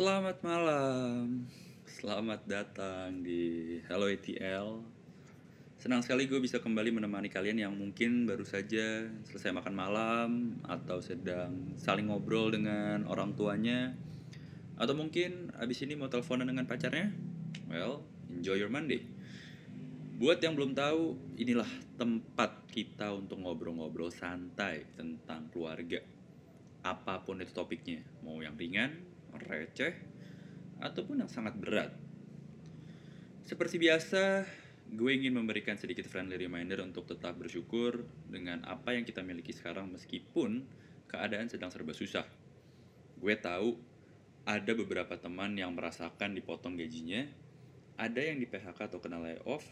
Selamat malam, selamat datang di Hello ETL. Senang sekali gue bisa kembali menemani kalian yang mungkin baru saja selesai makan malam atau sedang saling ngobrol dengan orang tuanya atau mungkin abis ini mau teleponan dengan pacarnya. Well, enjoy your Monday. Buat yang belum tahu, inilah tempat kita untuk ngobrol-ngobrol santai tentang keluarga. Apa pun itu topiknya, mau yang ringan, receh, ataupun yang sangat berat. Seperti biasa, gue ingin memberikan sedikit friendly reminder untuk tetap bersyukur dengan apa yang kita miliki sekarang meskipun keadaan sedang serba susah. Gue tahu ada beberapa teman yang merasakan dipotong gajinya, ada yang di PHK atau kena layoff,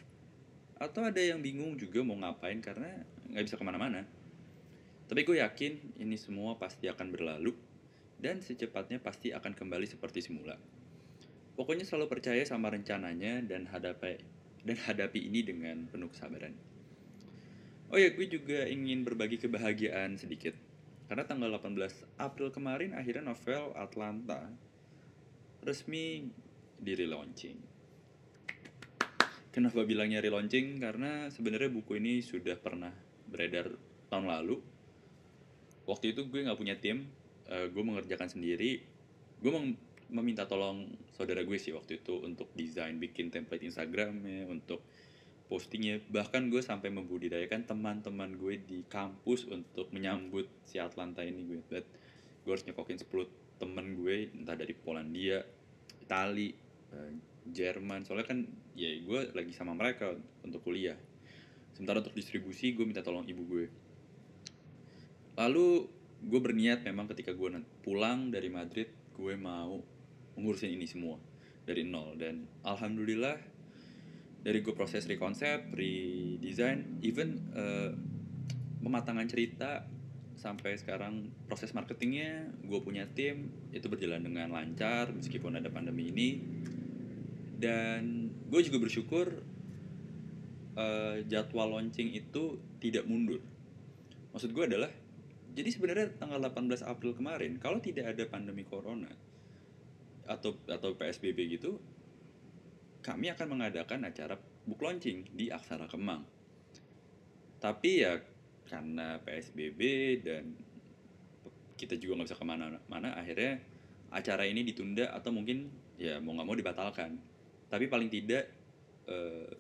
atau ada yang bingung juga mau ngapain karena nggak bisa ke mana-mana. Tapi gue yakin ini semua pasti akan berlalu dan secepatnya pasti akan kembali seperti semula. Pokoknya selalu percaya sama rencananya dan hadapi dan hadapi ini dengan penuh kesabaran. Oh ya, gue juga ingin berbagi kebahagiaan sedikit. Karena tanggal 18 April kemarin akhirnya novel Atlanta resmi di relaunching. Kenapa bilangnya relaunching? Karena sebenarnya buku ini sudah pernah beredar tahun lalu. Waktu itu gue nggak punya tim, uh, gue mengerjakan sendiri. Gue mem- meminta tolong saudara gue sih waktu itu untuk desain, bikin template Instagramnya, untuk postingnya. Bahkan gue sampai membudidayakan teman-teman gue di kampus untuk menyambut si Atlanta ini gue. But gue harus nyekokin 10 temen gue, entah dari Polandia, Itali, uh, Jerman. Soalnya kan ya gue lagi sama mereka untuk kuliah. Sementara untuk distribusi gue minta tolong ibu gue. Lalu gue berniat memang ketika gue pulang dari Madrid gue mau mengurusin ini semua dari nol. Dan alhamdulillah dari gue proses rekonsep, redesign, even uh, pematangan cerita sampai sekarang proses marketingnya gue punya tim itu berjalan dengan lancar meskipun ada pandemi ini. Dan gue juga bersyukur uh, jadwal launching itu tidak mundur. Maksud gue adalah jadi sebenarnya tanggal 18 April kemarin kalau tidak ada pandemi corona atau atau PSBB gitu kami akan mengadakan acara book launching di Aksara Kemang. Tapi ya karena PSBB dan kita juga nggak bisa ke mana-mana akhirnya acara ini ditunda atau mungkin ya mau nggak mau dibatalkan. Tapi paling tidak eh,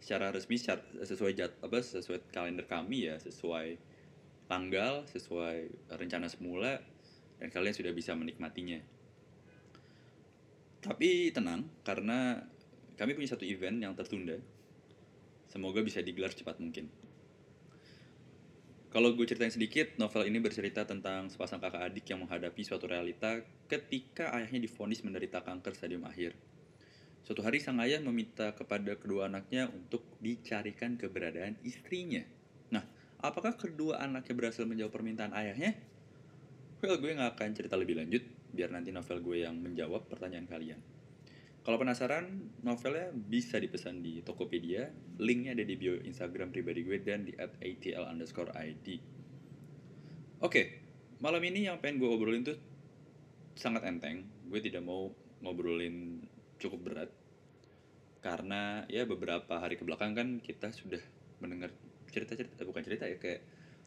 secara resmi sesuai jad, apa sesuai kalender kami ya sesuai tanggal sesuai rencana semula dan kalian sudah bisa menikmatinya. Tapi tenang karena kami punya satu event yang tertunda. Semoga bisa digelar cepat mungkin. Kalau gue ceritain sedikit, novel ini bercerita tentang sepasang kakak adik yang menghadapi suatu realita ketika ayahnya difonis menderita kanker stadium akhir. Suatu hari sang ayah meminta kepada kedua anaknya untuk dicarikan keberadaan istrinya. Apakah kedua anaknya berhasil menjawab permintaan ayahnya? Well, gue gak akan cerita lebih lanjut, biar nanti novel gue yang menjawab pertanyaan kalian. Kalau penasaran, novelnya bisa dipesan di Tokopedia, linknya ada di bio Instagram pribadi gue dan di at atl underscore id. Oke, malam ini yang pengen gue obrolin tuh sangat enteng. Gue tidak mau ngobrolin cukup berat, karena ya beberapa hari ke belakang kan kita sudah mendengar cerita-cerita, bukan cerita ya, kayak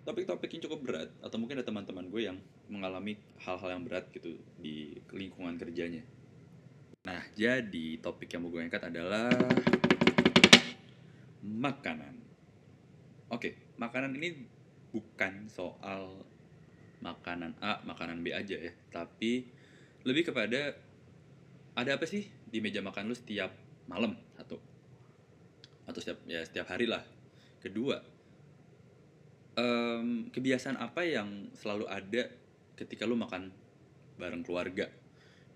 topik-topik yang cukup berat atau mungkin ada teman-teman gue yang mengalami hal-hal yang berat gitu di lingkungan kerjanya. Nah, jadi topik yang mau gue angkat adalah makanan. Oke, makanan ini bukan soal makanan A, makanan B aja ya, tapi lebih kepada ada apa sih di meja makan lu setiap malam satu atau setiap ya setiap hari lah. Kedua, um, kebiasaan apa yang selalu ada ketika lu makan bareng keluarga?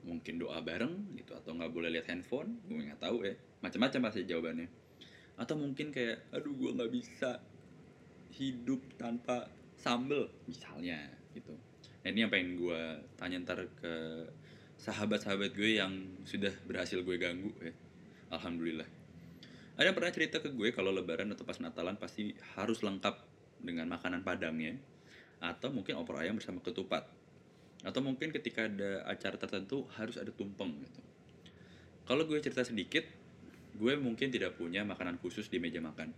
Mungkin doa bareng gitu atau nggak boleh lihat handphone gue nggak tahu ya. Macam-macam pasti jawabannya. Atau mungkin kayak aduh gue nggak bisa hidup tanpa sambel misalnya gitu. Nah ini yang pengen gue tanya ntar ke sahabat-sahabat gue yang sudah berhasil gue ganggu ya. Alhamdulillah. Ada yang pernah cerita ke gue kalau lebaran atau pas natalan pasti harus lengkap dengan makanan padangnya atau mungkin opor ayam bersama ketupat. Atau mungkin ketika ada acara tertentu harus ada tumpeng gitu. Kalau gue cerita sedikit gue mungkin tidak punya makanan khusus di meja makan.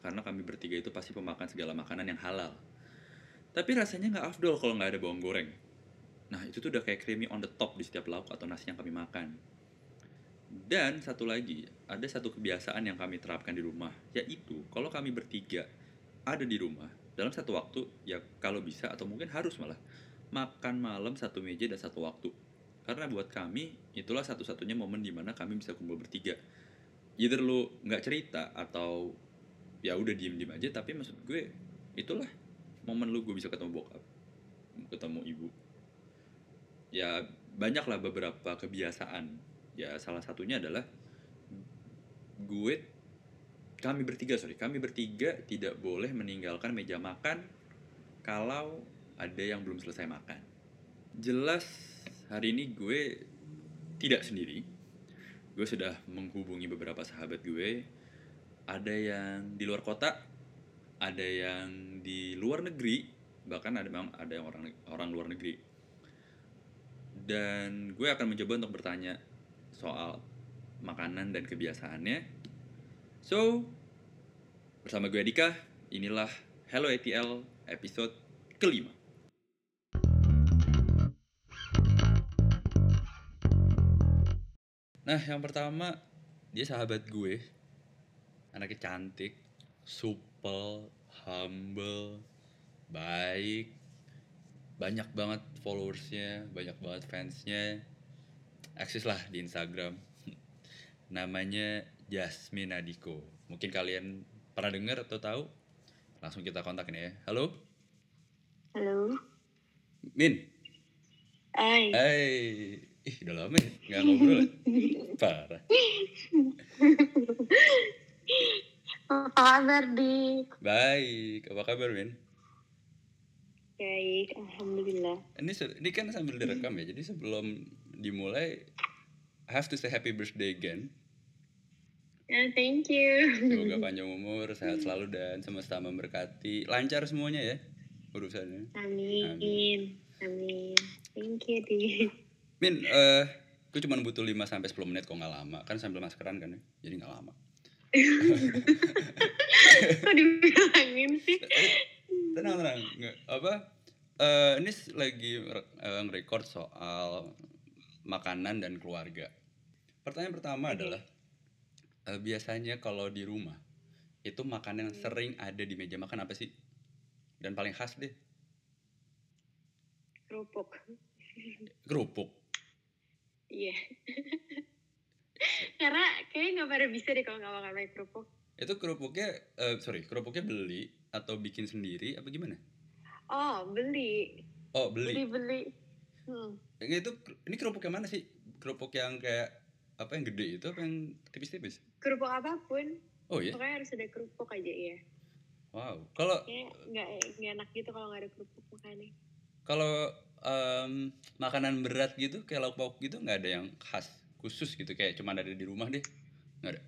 Karena kami bertiga itu pasti pemakan segala makanan yang halal. Tapi rasanya nggak afdol kalau nggak ada bawang goreng. Nah itu tuh udah kayak creamy on the top di setiap lauk atau nasi yang kami makan. Dan satu lagi, ada satu kebiasaan yang kami terapkan di rumah, yaitu kalau kami bertiga ada di rumah, dalam satu waktu, ya kalau bisa atau mungkin harus malah, makan malam satu meja dan satu waktu. Karena buat kami, itulah satu-satunya momen di mana kami bisa kumpul bertiga. Either lu nggak cerita atau ya udah diem-diem aja, tapi maksud gue, itulah momen lu gue bisa ketemu bokap, ketemu ibu. Ya banyaklah beberapa kebiasaan ya salah satunya adalah gue kami bertiga sorry. Kami bertiga tidak boleh meninggalkan meja makan kalau ada yang belum selesai makan. Jelas hari ini gue tidak sendiri. Gue sudah menghubungi beberapa sahabat gue. Ada yang di luar kota ada yang di luar negeri bahkan ada memang ada yang orang orang luar negeri. Dan gue akan mencoba untuk bertanya soal makanan dan kebiasaannya. So, bersama gue Dika, inilah Hello ATL episode kelima. Nah, yang pertama, dia sahabat gue. Anaknya cantik, supel, humble, baik, banyak banget followersnya, banyak banget fansnya eksis lah di Instagram namanya Jasmine Adiko mungkin kalian pernah dengar atau tahu? Langsung kita kontakin ya. Halo? Halo? Min? Hai. Hai. Ih udah lama ya nggak ngobrol ya? parah. Apa kabar di? Baik. Apa kabar Min? Baik alhamdulillah. Ini ini kan sambil direkam ya. Jadi sebelum dimulai I have to say happy birthday again. Yeah, thank you. Semoga panjang umur, sehat selalu dan semesta memberkati. Lancar semuanya ya urusannya. Amin. Amin. Amin. Thank you, Di. Min, eh uh, gue cuma butuh 5 sampai 10 menit kok nggak lama. Kan sambil maskeran kan ya. Jadi nggak lama. kok dibilangin sih? Tenang, tenang. Nggak, apa? Uh, ini lagi uh, nge-record soal makanan dan keluarga. Pertanyaan pertama adalah uh, biasanya kalau di rumah itu makanan yang sering ada di meja makan apa sih? Dan paling khas deh. Kerupuk. Kerupuk. Iya. Karena kayaknya nggak pada bisa deh kalau nggak makan kerupuk. Itu kerupuknya, uh, sorry, kerupuknya beli atau bikin sendiri apa gimana? Oh, beli. Oh, beli. Beli beli. Hmm. Itu ini kerupuk yang mana sih? Kerupuk yang kayak apa yang gede itu apa yang tipis-tipis? Kerupuk apa pun. Oh iya. Pokoknya harus ada kerupuk aja ya. Wow. Kalau nggak nggak enak gitu kalau nggak ada kerupuk makannya. Kalau um, makanan berat gitu kayak lauk pauk gitu nggak ada yang khas khusus gitu kayak cuma ada di rumah deh nggak ada.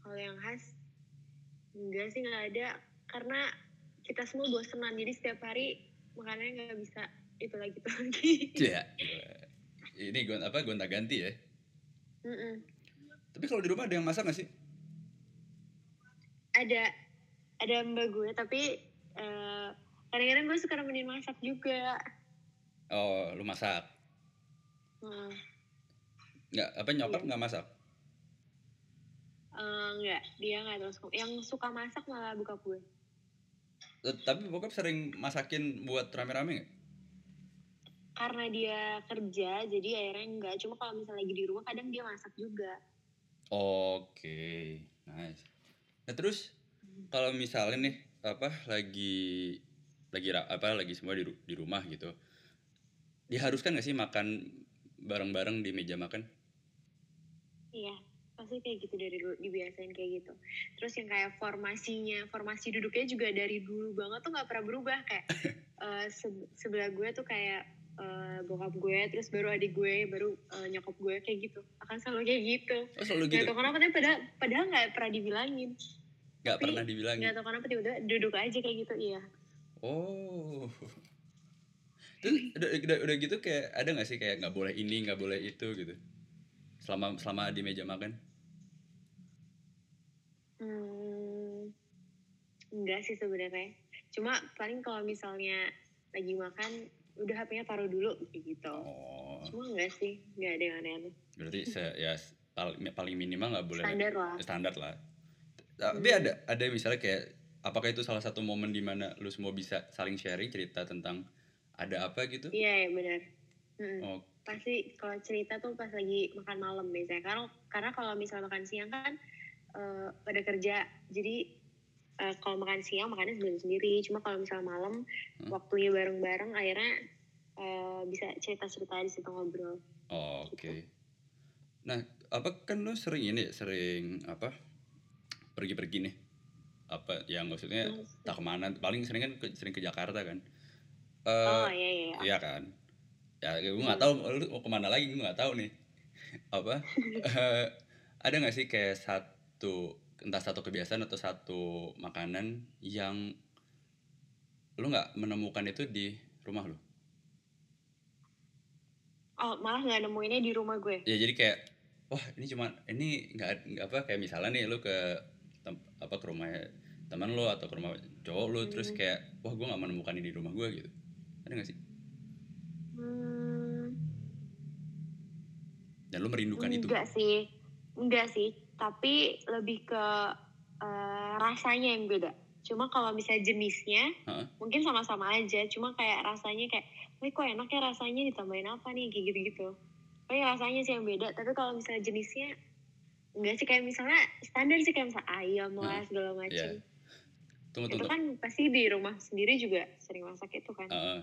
Kalau yang khas enggak sih nggak ada karena kita semua bosenan jadi setiap hari makannya nggak bisa itu lagi itu lagi iya ini gue apa gonta ganti ya mm -mm. Tapi kalau di rumah ada yang masak gak sih? Ada ada mbak gue tapi uh, kadang-kadang gue suka nemenin masak juga. Oh lu masak? Hmm. nggak apa nyokap iya. nggak masak? Uh, nggak dia nggak terus yang suka masak malah buka gue. Tapi bokap sering masakin buat rame-rame gak? karena dia kerja jadi akhirnya enggak cuma kalau misalnya lagi di rumah kadang dia masak juga oke okay. nice. Nah terus kalau misalnya nih apa lagi lagi apa lagi semua di di rumah gitu diharuskan gak sih makan bareng-bareng di meja makan? Iya pasti kayak gitu dari dulu dibiasain kayak gitu. Terus yang kayak formasinya formasi duduknya juga dari dulu banget tuh nggak pernah berubah. Kayak uh, se sebelah gue tuh kayak uh, bokap gue terus baru adik gue baru uh, nyokap gue kayak gitu. Akan selalu kayak gitu. Oh, selalu gitu? gak tau kenapa tapi padahal padahal nggak pernah dibilangin. Nggak pernah dibilangin? nggak tau kenapa tiba-tiba duduk aja kayak gitu iya. Oh. Terus udah, udah, udah gitu kayak ada nggak sih kayak nggak boleh ini nggak boleh itu gitu? Selama selama di meja makan? Hmm, enggak sih sebenarnya. Cuma paling kalau misalnya lagi makan, udah HP-nya taruh dulu kayak gitu. oh Cuma enggak sih, enggak ada yang aneh-aneh. berarti se, ya paling minimal nggak boleh Standar lah. standar lah tapi Hmm. ada ada misalnya kayak apakah itu salah satu momen di mana lu semua bisa saling sharing cerita tentang ada apa gitu Iya, ya benar. Mm-mm. oh Pasti kalau cerita tuh pas lagi makan malam biasanya. Karena karena kalau misalnya makan siang kan eh, pada kerja, jadi eh, kalau makan siang makannya sendiri-sendiri. Cuma kalau misalnya malam, Hmm. waktunya bareng-bareng, akhirnya eh, bisa cerita-cerita di situ ngobrol. Oh, Oke. Nah, apa kan lu sering ini sering apa? Pergi-pergi nih. Apa yang maksudnya Mas- tak ke mana? Paling sering kan ke- sering ke Jakarta kan. Eh Oh iya iya. iya. iya kan. Ya gue nggak tahu lu mau ke mana lagi gue nggak tahu nih. Apa? eh, ada nggak sih kayak satu entah satu kebiasaan atau satu makanan yang lu nggak menemukan itu di rumah lu? Oh malah nggak nemuinnya di rumah gue. ya jadi kayak wah ini cuma ini nggak nggak apa kayak misalnya nih lu ke tem- apa ke rumah teman lu atau ke rumah cowok lu terus Hmm. kayak wah gue nggak menemukan ini di rumah gue gitu ada nggak sih Hmm, dan lu merindukan itu enggak sih, enggak sih. Tapi lebih ke eh, rasanya yang beda. Cuma kalau misalnya jenisnya, Heeh. mungkin sama-sama aja. Cuma kayak rasanya kayak, wih kok enak ya rasanya ditambahin apa nih kayak gitu-gitu. Paling rasanya sih yang beda. Tapi kalau misalnya jenisnya, enggak sih kayak misalnya standar sih kayak misalnya ayam lah Hmm, segala macam. iya. tunggu Itu tunggu kan pasti di rumah sendiri juga sering masak itu kan. Heeh.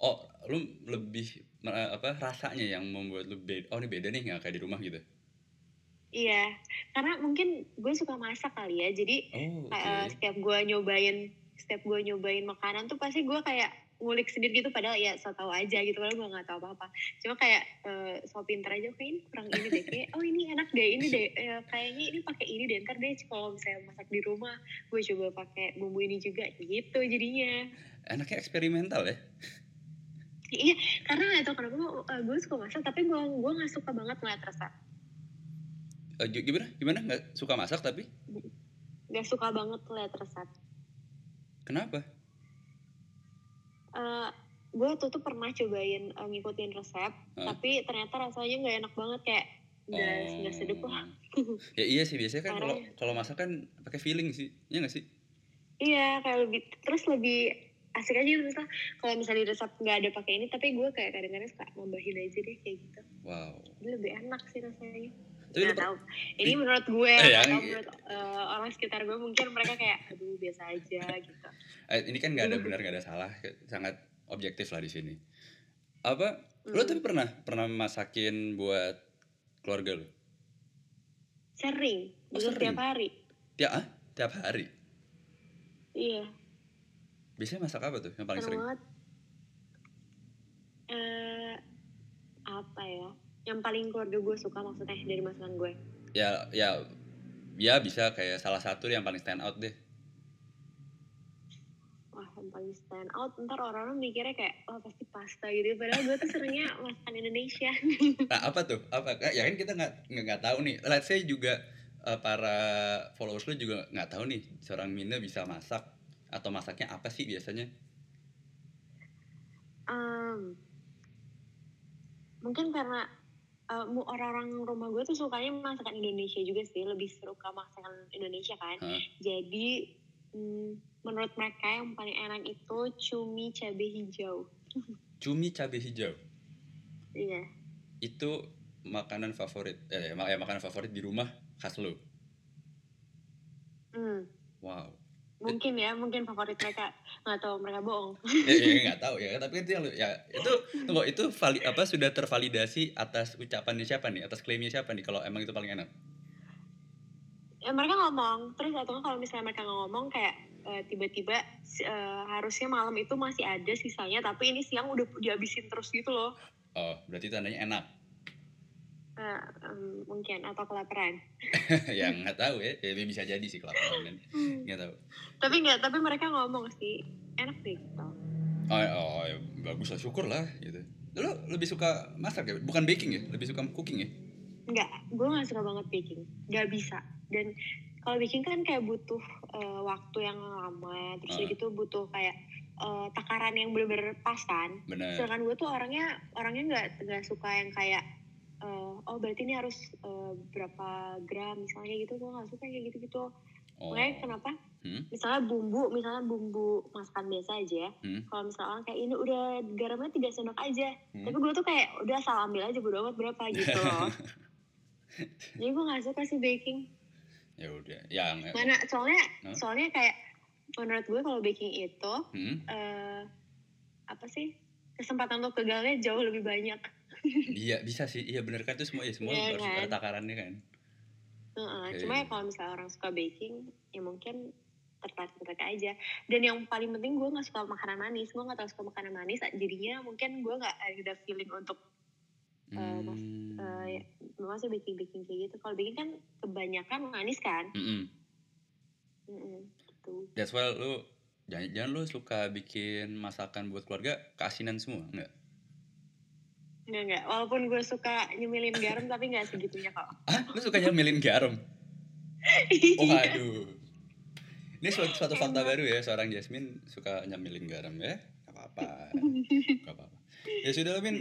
oh lu lebih apa rasanya yang membuat lu beda oh ini beda nih nggak kayak di rumah gitu Iya, karena mungkin gue suka masak kali ya. Jadi oh oke kayak, eh, setiap gue nyobain, setiap gue nyobain makanan tuh pasti gue kayak ngulik sendiri gitu. Padahal ya so tau aja gitu, padahal gue nggak tahu apa-apa. Cuma kayak eh, so pinter aja, kayak ini kurang ini deh. Kayak oh ini enak deh, ini deh. Eh, kayaknya ini pakai ini deh. Ntar deh kalau misalnya masak di rumah, gue coba pakai bumbu ini juga gitu jadinya. enaknya eksperimental ya Iya, karena nggak tahu kenapa gue, eh, gue suka masak, tapi gue gue nggak suka banget ngeliat resep. Gi- gimana gimana nggak suka masak tapi Gak suka banget ngeliat resep. kenapa eh gue tuh tuh pernah cobain eh, ngikutin resep, Hah? tapi ternyata rasanya nggak enak banget kayak nggak nggak sedep lah. Oh. ya iya sih biasanya kan kalau kalau masak kan pakai feeling sih ya nggak sih Iya kayak lebih terus lebih asik aja gitu kalau misalnya di resep nggak ada pakai ini, tapi gue kayak kadang-kadang suka nambahin aja deh kayak gitu. wow Jadi lebih enak sih rasanya. Tapi per- tahu. Ini menurut gue, Eh, ya, atau menurut eh, orang sekitar gue mungkin mereka kayak aduh biasa aja gitu. Eh, ini kan nggak ada benar nggak ada salah sangat objektif lah di sini apa lo Hmm. tapi pernah pernah masakin buat keluarga lo Sering, Oh, sering. tiap hari. tiap ah tiap hari Iya. biasanya masak apa tuh yang paling Seru sering. Eh, apa ya? Yang paling keluarga gue suka maksudnya dari masakan gue. ya ya ya bisa kayak salah satu yang paling stand out deh Wah, yang paling stand out. Ntar orang-orang mikirnya kayak, wah pasti pasta gitu. Padahal gue tuh seringnya masakan Indonesia. nah apa tuh apa ya kan kita nggak nggak tahu nih let's say juga eh, para followers lo juga nggak tahu nih seorang Mina bisa masak atau masaknya apa sih biasanya Em, mungkin karena eh, mu- orang-orang rumah gue tuh sukanya masakan Indonesia juga sih. Lebih suka masakan Indonesia kan. Hah? Jadi, mm, menurut mereka yang paling enak itu cumi cabai hijau. cumi cabai hijau Iya. itu makanan favorit eh mak- ya, makanan favorit di rumah khas lo Hmm. wow mungkin ya mungkin favorit mereka. Nggak tahu mereka bohong. Ya, ya nggak tahu ya. Tapi itu yang ya itu tunggu itu vali, apa sudah tervalidasi atas ucapannya siapa nih? Atas klaimnya siapa nih kalau emang itu paling enak? Ya mereka ngomong. Terus atau kalau misalnya mereka ngomong kayak eh, tiba-tiba eh, harusnya malam itu masih ada sisanya tapi ini siang udah dihabisin terus gitu loh. Oh berarti tandanya enak Em, mungkin atau kelaparan ya nggak tahu ya. ya bisa jadi sih kelaparan kan nggak tahu tapi nggak tapi mereka ngomong sih enak deh gitu Oh, oh ya, bagus lah, syukur lah gitu. Lo lebih suka masak ya? Bukan baking ya? Lebih suka cooking ya? Enggak, gue gak suka banget baking. Gak bisa. Dan kalau baking kan kayak butuh eh, waktu yang lama. Terus Ah. udah gitu butuh kayak eh, takaran yang bener-bener pas kan. Bener. Sedangkan gue tuh orangnya orangnya nggak nggak suka yang kayak eh, oh berarti ini harus eh, berapa gram misalnya gitu. Gue nggak suka kayak gitu-gitu. Oh. Makanya kenapa? Hmm? Misalnya bumbu, misalnya bumbu masakan biasa aja ya. Hmm. Kalau misalnya kayak ini udah garamnya tiga sendok aja. Hmm. Tapi gue tuh kayak udah asal ambil aja bodo amat berapa gitu loh. Jadi gue gak suka sih baking. Ya udah, yang Mana soalnya Hah? soalnya kayak menurut gue kalau baking itu Hmm? eh apa sih kesempatan untuk gagalnya jauh lebih banyak. Iya bisa sih, iya bener kan itu semua ya semua Iya harus kan? ada takarannya kan. Heeh, Oke. Cuma ya kalau misalnya orang suka baking ya mungkin tertarik tertarik aja. Dan yang paling penting gue nggak suka makanan manis. Gue nggak terlalu suka makanan manis. Jadinya mungkin gue nggak ada feeling untuk Eh, mas- Hmm. eh, ya, masa baking baking kayak gitu. Kalau baking kan kebanyakan manis kan. Mm-mm. Mm-mm, gitu. That's why lu jangan, jangan lu suka bikin masakan buat keluarga keasinan semua, enggak? Enggak enggak. Walaupun gue suka nyemilin garam tapi nggak segitunya kok. Ah, lu suka nyemilin garam? Oh, Iya. aduh. Ini suatu, suatu fakta baru ya, seorang Jasmine suka nyemilin garam ya. Gak apa-apa. Gak apa-apa. Ya sudah Min.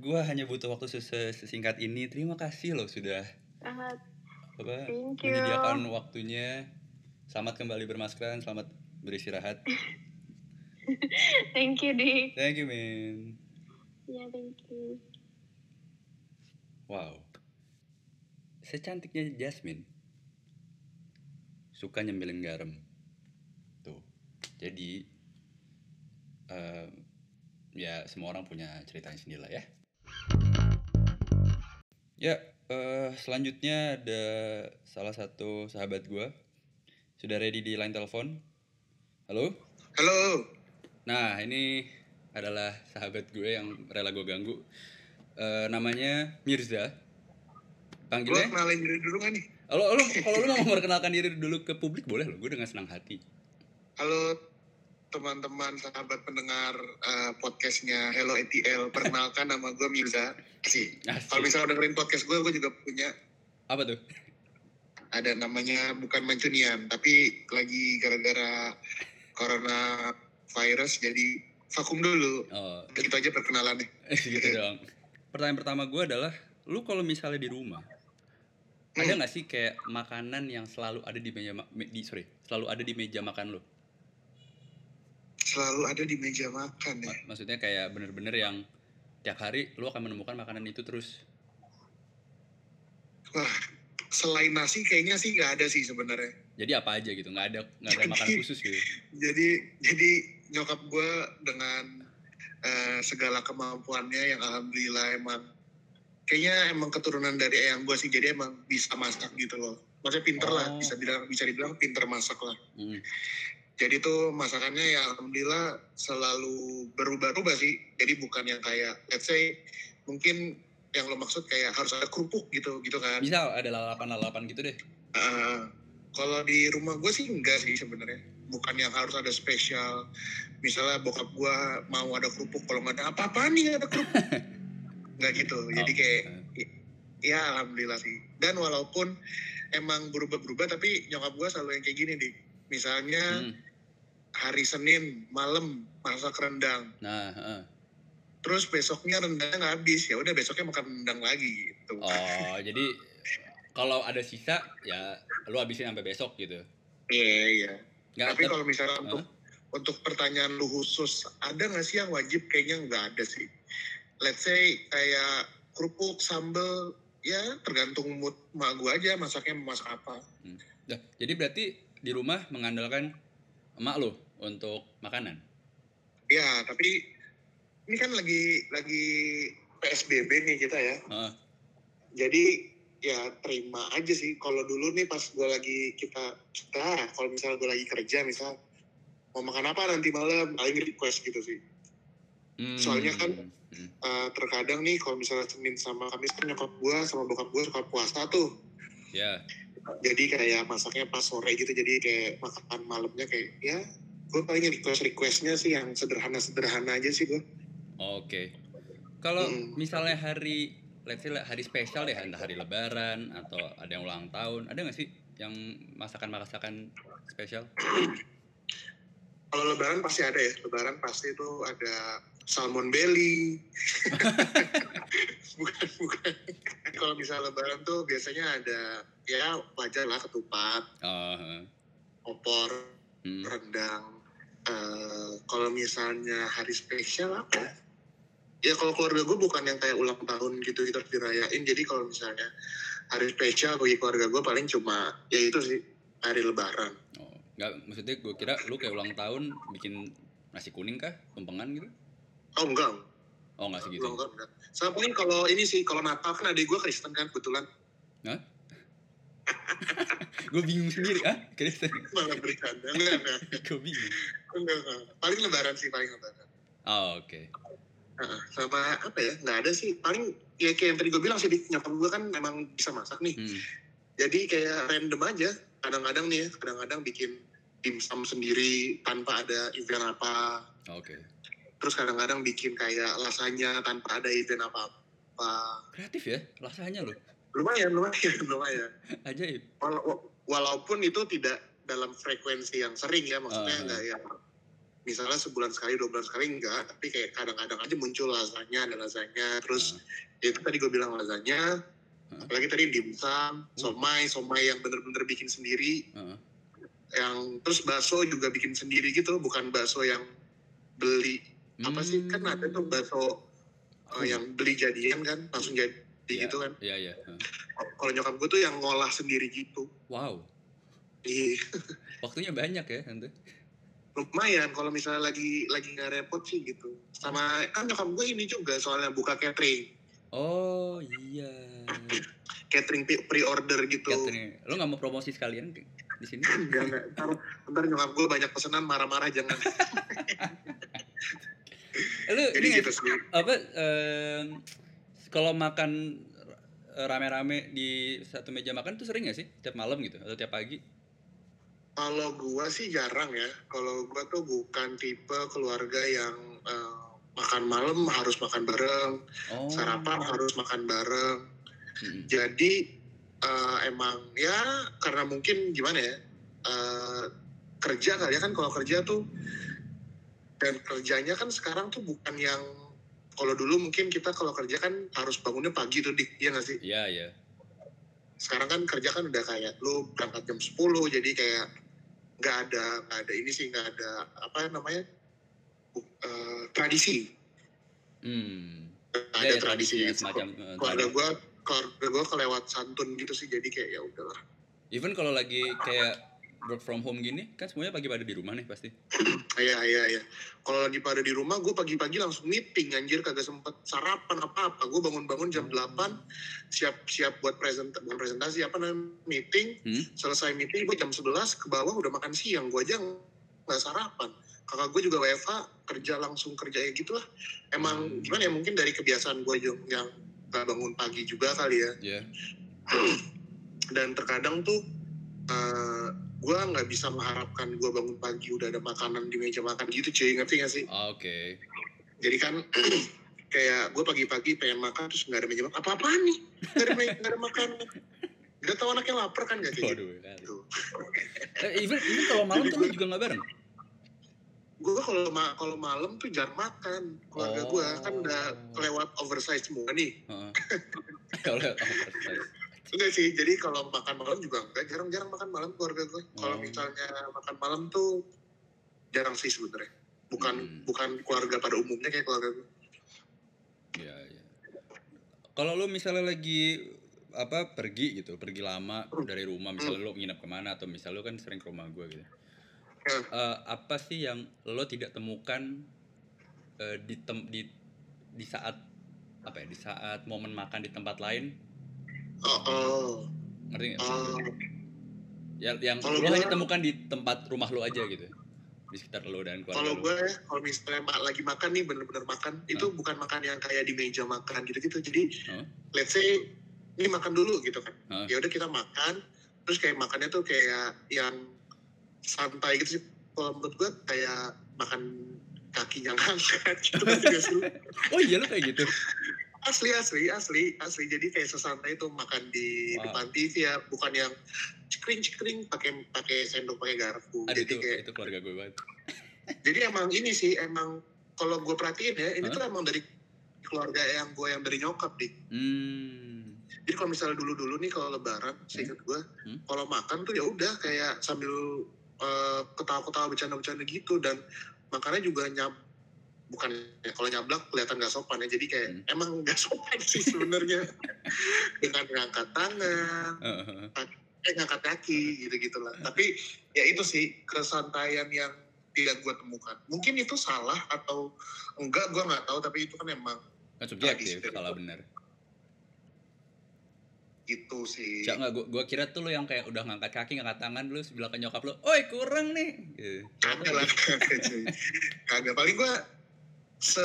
Gua hanya butuh waktu ses- sesingkat ini. Terima kasih loh sudah Ah, apa Thank you. menyediakan waktunya. Selamat kembali bermaskeran, selamat beristirahat. thank you Dik. Thank you, Min. Ya thank you. Wow. Secantiknya Jasmine. Suka nyemilin garam. Tuh. Jadi eh, ya semua orang punya ceritanya sendiri lah ya. Ya, eh, selanjutnya ada salah satu sahabat gua Sudah ready di line telepon? Halo? Halo, Nah, ini adalah sahabat gue yang rela gue ganggu. Eh, namanya Mirza. gue Panggilnya? kenalin diri dulu kan nih? Halo, halo. Kalau lu mau memperkenalkan diri dulu ke publik boleh loh. Gue dengan senang hati. Halo teman-teman sahabat pendengar eh, podcastnya Hello ETL. Perkenalkan nama gue Mirza. Sih. Kalau misalnya dengerin podcast gue, gue juga punya Apa tuh? ada namanya bukan Mancunian, tapi lagi gara-gara corona virus jadi vakum dulu. Oh, Gitu aja perkenalannya. gitu dong. Pertanyaan pertama gue adalah, lu kalau misalnya di rumah, ada Hmm. nggak sih kayak makanan yang selalu ada di meja me- di sorry, selalu ada di meja makan lu? Selalu ada di meja makan ya. Ma- maksudnya kayak bener-bener yang tiap hari lu akan menemukan makanan itu terus. Wah, selain nasi kayaknya sih nggak ada sih sebenarnya. Jadi apa aja gitu, nggak ada nggak ada makanan khusus gitu. jadi jadi nyokap gue dengan eh, segala kemampuannya yang alhamdulillah emang kayaknya emang keturunan dari eyang gue sih jadi emang bisa masak gitu loh maksudnya pinter lah Oh. bisa bilang bisa dibilang pinter masak lah Hmm. jadi tuh masakannya ya alhamdulillah selalu berubah-ubah sih jadi bukan yang kayak let's say mungkin yang lo maksud kayak harus ada kerupuk gitu gitu kan Misal ada lalapan-lalapan gitu deh. Eh, kalau di rumah gue sih enggak sih sebenarnya bukan yang harus ada spesial. Misalnya bokap gue mau ada kerupuk kalau nggak ada apa-apa nih ada kerupuk. Nggak gitu. Jadi kayak ya alhamdulillah sih. Dan walaupun emang berubah-berubah tapi nyokap gue selalu yang kayak gini deh misalnya hmm. hari Senin malam masak rendang. Nah, terus besoknya rendangnya nggak habis. Ya udah besoknya makan rendang lagi gitu. Oh jadi kalau ada sisa ya lu habisin sampai besok gitu. iya iya Nggak tapi ada- kalau misalnya Hah? untuk untuk pertanyaan lu khusus ada nggak sih yang wajib kayaknya nggak ada sih let's say kayak kerupuk sambel ya tergantung mood mak gua aja masaknya masak apa Dah, jadi berarti di rumah mengandalkan emak lu untuk makanan. ya tapi ini kan lagi lagi psbb nih kita ya Heeh. jadi ya terima aja sih kalau dulu nih pas gua lagi kita kita kalau misalnya gua lagi kerja misal mau makan apa nanti malam paling request gitu sih Hmm. Soalnya kan- Hmm. Eh, terkadang nih kalau misalnya Senin sama Kamis kan nyokap gua sama bokap gua suka puasa tuh ya. jadi kayak masaknya pas sore gitu jadi kayak makan malamnya kayak ya gue paling request requestnya sih yang sederhana sederhana aja sih gue Oke. Kalau Mm. misalnya hari let's say hari spesial deh, entah hari lebaran atau ada yang ulang tahun, ada nggak sih yang masakan-masakan spesial? kalau lebaran pasti ada ya lebaran pasti itu ada salmon belly bukan bukan kalau misalnya lebaran tuh biasanya ada ya wajar lah ketupat heeh. opor Hmm. rendang Eh, kalau misalnya hari spesial apa ya? kalau keluarga gue bukan yang kayak ulang tahun gitu gitu harus dirayain jadi kalau misalnya hari spesial bagi keluarga gue paling cuma ya itu sih hari lebaran Oh, nggak maksudnya gue kira lu kayak ulang tahun bikin nasi kuning kah, tumpengan gitu? oh enggak Oh nggak segitu. enggak enggak, enggak. sama paling kalau ini sih kalau Natal kan adik gue Kristen kan kebetulan gue bingung sendiri ah Kristen. malah bercanda enggak enggak gue bingung. enggak, enggak. paling lebaran sih paling lebaran Oh oke. Sama apa ya nggak ada sih paling ya kayak yang tadi gue bilang sih nyokap gue kan memang bisa masak nih Hmm. jadi kayak random aja kadang-kadang nih ya kadang-kadang bikin dimsum sendiri tanpa ada event apa Oke. terus kadang-kadang bikin kayak lasanya tanpa ada event apa-apa Kreatif ya, rasanya loh. lumayan lumayan lumayan Ajaib. Wala- wa- walaupun itu tidak dalam frekuensi yang sering ya maksudnya Ah. enggak yang misalnya sebulan sekali dua bulan sekali enggak tapi kayak kadang-kadang aja muncul lasanya ada lasanya terus ya itu tadi gue bilang lasanya Ah. apalagi tadi dimsum somai somai yang bener-bener bikin sendiri Heeh. yang terus bakso juga bikin sendiri gitu bukan bakso yang beli apa sih kan ada tuh bakso uh, yang beli jadian kan langsung jadi Iya. gitu kan Iya iya. Heeh. kalau nyokap gue tuh yang ngolah sendiri gitu Wow. Iya. Waktunya banyak ya tante. Lumayan kalau misalnya lagi lagi nggak repot sih gitu sama kan nyokap gue ini juga soalnya buka catering Oh iya. catering pi- pre-order gitu Catherine, lo nggak mau promosi sekalian di sini? Enggak, enggak. Ntar, ntar nyokap gue banyak pesanan marah-marah jangan Lo jadi ini nggak gitu sih, apa? em, kalau makan rame-rame di satu meja makan tuh sering gak sih? Tiap malam gitu atau tiap pagi? Kalau gue sih jarang ya kalau gue tuh bukan tipe keluarga yang eh, makan malam harus makan bareng Oh. sarapan harus makan bareng Mm-mm. jadi eh, emang ya karena mungkin gimana ya eh, kerja kali ya kan kalau kerja tuh dan kerjanya kan sekarang tuh bukan yang kalau dulu mungkin kita kalau kerja kan harus bangunnya pagi tuh dik iya nggak sih Iya iya. Sekarang kan kerja kan udah kayak lu berangkat jam 10 jadi kayak nggak ada nggak ada ini sih nggak ada apa namanya eh, tradisi Hmm. Nggak Ya, ada ya, tradisi ya, gitu. semacam keluarga tradisi. gue keluarga gue kelewat santun gitu sih jadi kayak ya udahlah Even kalau lagi kayak work from home gini, kan semuanya pagi pada di rumah nih pasti. Iya iya iya. Kalau lagi pada di rumah, gue pagi-pagi langsung meeting anjir kagak sempet sarapan apa-apa. Gue bangun-bangun jam 8 siap-siap buat present bukan presentasi apa namanya meeting. Hmm? Selesai meeting gue jam 11 ke bawah udah makan siang. Gue aja nggak sarapan. Kakak gue juga WFA kerja langsung kerja ya gitulah. Emang Hmm. gimana ya mungkin dari kebiasaan gue yang gak bangun pagi juga kali ya. Ya. Dan terkadang tuh eh gue nggak bisa mengharapkan gue bangun pagi udah ada makanan di meja makan gitu cuy ngerti gak sih? Oke. jadi kan kayak gue pagi-pagi pengen makan terus nggak ada meja makan apa apaan nih nggak ada nggak ada makanan gak tau anaknya lapar kan gak kayak Waduh. gitu Eh, even even kalau malam tuh juga nggak bareng? gue kalau ma- kalau malam tuh jarang makan keluarga gue kan udah Oh. lewat oversize semua nih. Kalau oversize. Enggak sih jadi kalau makan malam juga enggak jarang-jarang makan malam keluarga gue kalau Oh. misalnya makan malam tuh jarang sih sebenarnya bukan Hmm. bukan keluarga pada umumnya kayak keluarga gue Iya, iya. Kalau lo misalnya lagi apa pergi gitu, pergi lama dari rumah, misalnya lo nginep ke mana atau misalnya lo kan sering ke rumah gue gitu. Ya. Eh, apa sih yang lo tidak temukan eh, di tem di di saat apa ya di saat momen makan di tempat lain oh, oh. ngerti nggak? oh. Ya, yang Kalau lo gua- hanya temukan di tempat rumah lo aja gitu, di sekitar lo dan keluarga Kalau gue ya, kalau misalnya lagi makan nih bener-bener makan, itu bukan makan yang kayak di meja makan gitu-gitu. Jadi, Hah? let's say ini makan dulu gitu kan. Hah? Ya udah kita makan, terus kayak makannya tuh kayak yang santai gitu sih. kalau menurut gue kayak makan kaki yang angkat gitu kan juga. Oh iya lo kayak gitu. asli asli asli asli jadi kayak sesantai itu makan di Wow. depan TV ya bukan yang cekring cekring pakai pakai sendok pakai garpu Aduh jadi itu kayak itu keluarga gue banget. jadi emang ini sih emang kalau gue perhatiin ya ini Hah? tuh emang dari keluarga yang gue yang dari nyokap nih Hmm. jadi kalau misalnya dulu dulu nih kalau lebaran seingat gue Hmm. kalau makan tuh ya udah kayak sambil eh, ketawa-ketawa bercanda-bercanda gitu dan makannya juga nyab bukan kalau nyablak kelihatan nggak sopan ya jadi kayak Hmm. emang nggak sopan sih sebenarnya dengan ngangkat tangan Heeh. eh ngangkat kaki gitu gitulah tapi ya itu sih kesantaian yang tidak gue temukan mungkin itu salah atau enggak gue nggak tahu tapi itu kan emang Kan subjektif salah benar. itu sih Cak nggak, gua, gua kira tuh lo yang kayak udah ngangkat kaki, ngangkat tangan dulu sebelah ke nyokap lo, oi kurang nih. Gitu. kagak lah kagak paling gue se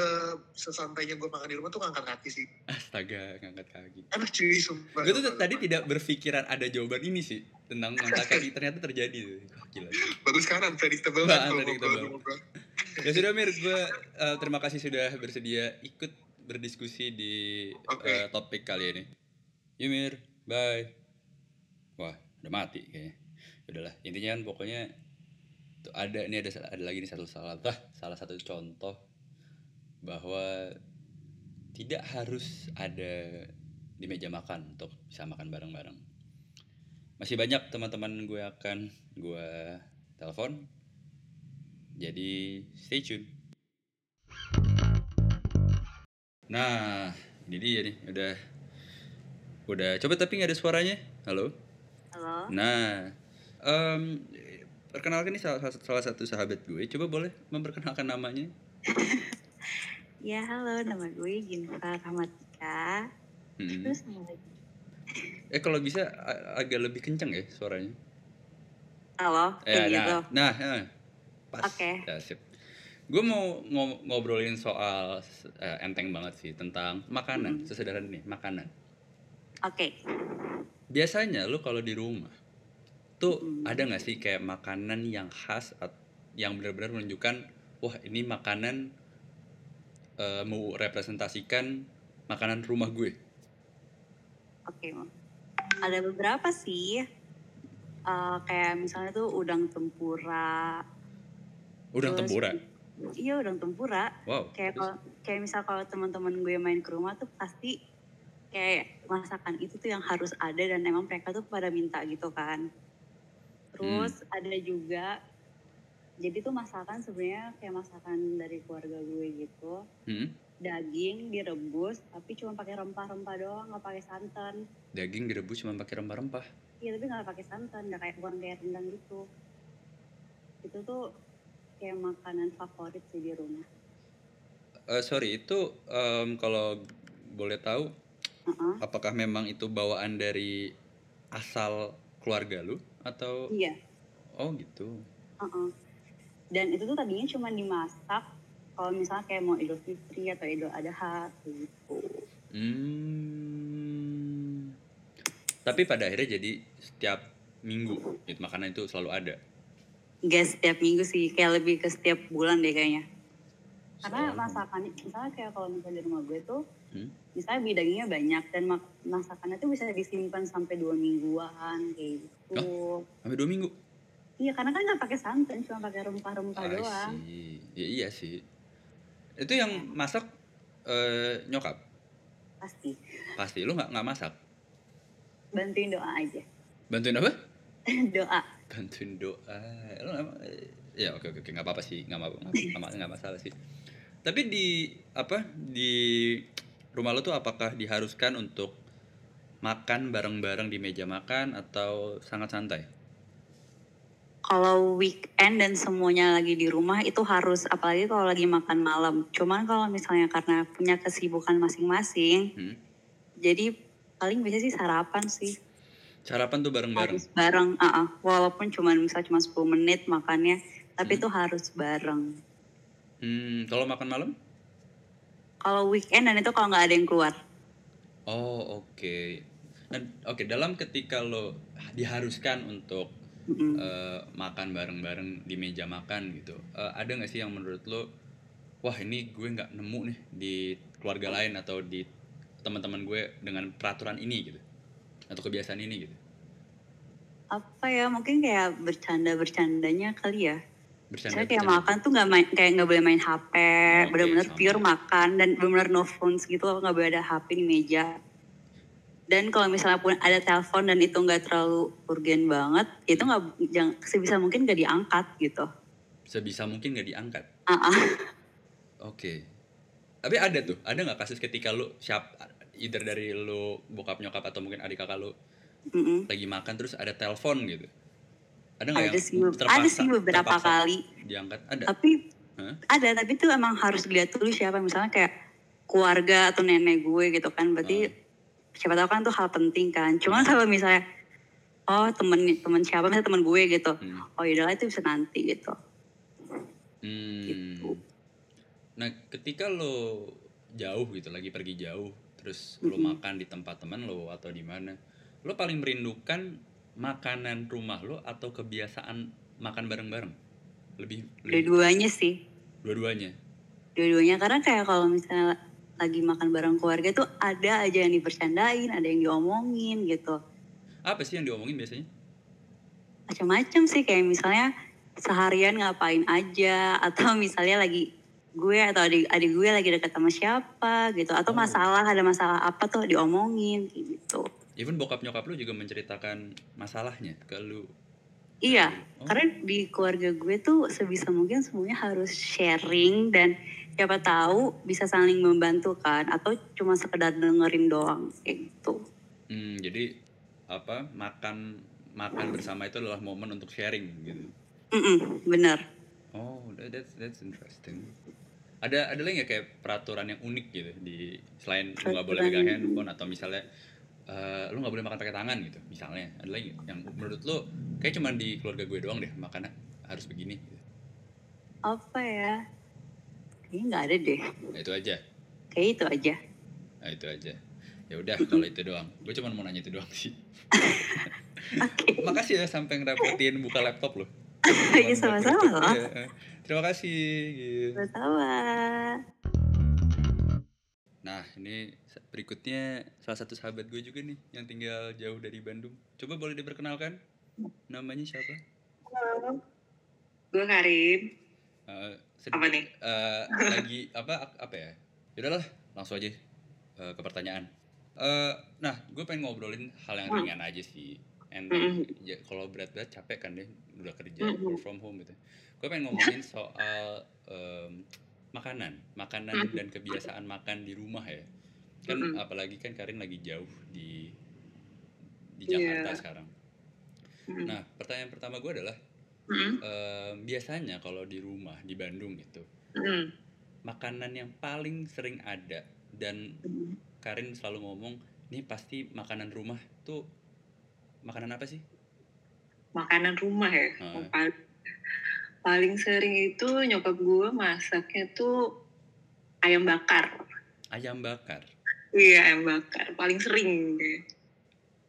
sesantainya gue makan di rumah tuh ngangkat kaki sih Astaga, ngangkat kaki. aduh cuy sumpah Gue tuh sumpah, tadi tidak berpikiran ada jawaban ini sih tentang ngangkat kaki ternyata terjadi. Wah, Gila. bagus kan unpredictable Nah, kan unpredictable. Ya sudah Mir, gue eh, terima kasih sudah bersedia ikut berdiskusi di Oke. eh, topik kali ini. Yuk Mir, bye. Wah, udah mati kayaknya. Udahlah, intinya kan pokoknya tuh ada ini ada ada lagi nih satu salah ah, salah satu contoh bahwa tidak harus ada di meja makan untuk bisa makan bareng-bareng. Masih banyak teman-teman gue akan gue telepon jadi stay tune. Nah, ini dia nih, udah udah coba tapi nggak ada suaranya. Halo. Halo. Nah, em, perkenalkan nih salah, salah satu sahabat gue. Coba boleh memperkenalkan namanya? Ya halo, nama gue Ginva Rahmatika. Hmm. Terus lagi. Eh kalau bisa agak lebih kenceng ya suaranya. Halo, Eh, kayak gitu. nah, nah, pas. Oke. Ya, sip. Gue mau ngo- ngobrolin soal eh, enteng banget sih tentang makanan, Mm-mm. sesederhana nih, makanan. Oke. Biasanya lu kalau di rumah tuh Mm. ada nggak sih kayak makanan yang khas yang benar-benar menunjukkan wah ini makanan eh, mau representasikan makanan rumah gue. Oke. Mam. Ada beberapa sih. Eh, kayak misalnya tuh udang tempura. Udang Terus- tempura. Iya udang tempura. Wow. Kayak kalau kayak misal kalau teman-teman gue main ke rumah tuh pasti kayak masakan itu tuh yang harus ada dan emang mereka tuh pada minta gitu kan. Terus Hmm. ada juga jadi tuh masakan sebenarnya kayak masakan dari keluarga gue gitu. Hmm? Daging direbus tapi cuma pakai rempah-rempah doang, nggak pakai santan. Daging direbus cuma pakai rempah-rempah. Iya tapi nggak pakai santan, nggak kayak bukan kayak rendang gitu. Itu tuh kayak makanan favorit sih di rumah. Eh, sorry itu em, kalau boleh tahu Heeh. apakah memang itu bawaan dari asal keluarga lu atau Iya. oh gitu. Heeh. Dan itu tuh tadinya cuma dimasak kalau misalnya kayak mau Idul Fitri atau Idul Adha gitu. Hmm. Tapi pada akhirnya jadi setiap minggu itu makanan itu selalu ada. Gak setiap minggu sih, kayak lebih ke setiap bulan deh kayaknya. Karena masakannya, misalnya kayak kalau misalnya di rumah gue tuh, Hmm? misalnya bidangnya banyak dan masakannya tuh bisa disimpan sampai dua mingguan kayak gitu. Sampai dua minggu. Iya karena kan nggak pakai santan, cuma pakai rempah-rempah I doang. see. Ya, iya sih. Itu yang masak eh, nyokap Pasti. pasti lu nggak nggak masak. Bantuin doa aja. Bantuin apa? doa. Bantuin doa. Lu emang, eh, ya oke oke nggak apa-apa sih nggak apa nggak masalah sih. Tapi di apa di rumah lu tuh apakah diharuskan untuk makan bareng-bareng di meja makan atau sangat santai? Kalau weekend dan semuanya lagi di rumah itu harus, apalagi kalau lagi makan malam. Cuman kalau misalnya karena punya kesibukan masing-masing, Hmm? jadi paling biasa sih sarapan sih. Sarapan tuh bareng-bareng. Harus bareng, ah, ah. walaupun cuman misal cuma 10 menit makannya, tapi Hmm. itu harus bareng. Hmm, kalau makan malam? Kalau weekend dan itu kalau nggak ada yang keluar. Oh, oke. Nah, oke, dalam ketika lo diharuskan untuk Mm-mm. eh, makan bareng-bareng di meja makan gitu. Eh, ada nggak sih yang menurut lo, wah ini gue nggak nemu nih di keluarga lain atau di teman-teman gue dengan peraturan ini gitu, atau kebiasaan ini gitu. apa ya mungkin kayak bercanda bercandanya kali ya Bercanda. saya kayak bercanda. makan tuh nggak main kayak nggak boleh main HP Oke, benar-benar pure makan dan benar-benar no phones gitu nggak boleh ada HP di meja dan kalau misalnya pun ada telepon dan itu nggak terlalu urgen banget itu nggak jangan sebisa mungkin nggak diangkat gitu Sebisa mungkin nggak diangkat. Ah, ah. Oke. Tapi ada tuh, ada nggak kasus ketika lu siap, either dari lu bokap nyokap atau mungkin adik kakak lu Mm-mm. lagi makan terus ada telepon gitu. Ada nggak ada sih terpaksa, ada sih beberapa terpaksa kali diangkat? Ada. tapi Hah? ada tapi tuh emang harus dilihat dulu siapa misalnya kayak keluarga atau nenek gue gitu kan berarti siapa tahu kan tuh hal penting kan cuman kalau misalnya oh temen temen siapa misalnya temen gue gitu Hmm. oh yaudahlah itu bisa nanti gitu Hmm. Gitu. Nah, ketika lo jauh gitu, lagi pergi jauh, terus lo Mm-mm. makan di tempat teman lo atau di mana, lo paling merindukan makanan rumah lo atau kebiasaan makan bareng-bareng? Lebih, lebih dua-duanya sih dua-duanya. dua-duanya karena kayak kalau misalnya lagi makan bareng keluarga tuh ada aja yang dipercandain ada yang diomongin gitu Apa sih yang diomongin biasanya? macam-macam sih kayak misalnya seharian ngapain aja atau misalnya lagi gue atau adik, adik gue lagi deket sama siapa gitu atau Oh. masalah ada masalah apa tuh diomongin gitu Even bokap nyokap lo juga menceritakan masalahnya ke lu. iya Oh. karena di keluarga gue tuh sebisa mungkin semuanya harus sharing dan siapa tahu bisa saling membantu kan atau cuma sekedar dengerin doang kayak gitu Hmm, jadi apa makan makan bersama itu adalah momen untuk sharing gitu. Mm-mm, bener Oh, that- that's that's interesting. Ada ada lagi nggak kayak peraturan yang unik gitu di selain lu nggak boleh pegang handphone atau misalnya eh, lu nggak boleh makan pakai tangan gitu misalnya ada lagi yang menurut lu kayak cuma di keluarga gue doang deh makannya harus begini gitu. apa ya kayaknya nggak ada deh Nah, itu aja kayak itu aja nah, itu aja ya udah kalau itu doang gue cuma mau nanya itu doang sih oke makasih ya sampai ngerepotin buka laptop lo Iya, sama-sama loh. terima kasih gitu. Sama-sama. Nah, ini berikutnya salah satu sahabat gue juga nih yang tinggal jauh dari Bandung. Coba boleh diperkenalkan? Namanya siapa? Gue Karim. Eh, sed- Apa nih? eh, lagi apa apa ya? Yaudahlah, langsung aja eh, ke pertanyaan. Eh, nah, gue pengen ngobrolin hal yang Hmm. ringan aja sih. Enteng, ya, kalau berat-berat capek kan deh, udah kerja Hmm. work from home gitu. Gue pengen ngomongin soal em, makanan, makanan Hmm. dan kebiasaan makan di rumah ya. Kan Mm-mm. apalagi kan Karin lagi jauh di di Iya. Jakarta sekarang. Mm. Nah, pertanyaan pertama gue adalah Mm. em, biasanya kalau di rumah di Bandung gitu, Mm. makanan yang paling sering ada dan Mm. Karin selalu ngomong, ini pasti makanan rumah tuh makanan apa sih? Makanan rumah ya. Hmm. Yang Paling, paling sering itu nyokap gue masaknya tuh ayam bakar. Ayam bakar. Iya ayam bakar. Paling sering deh.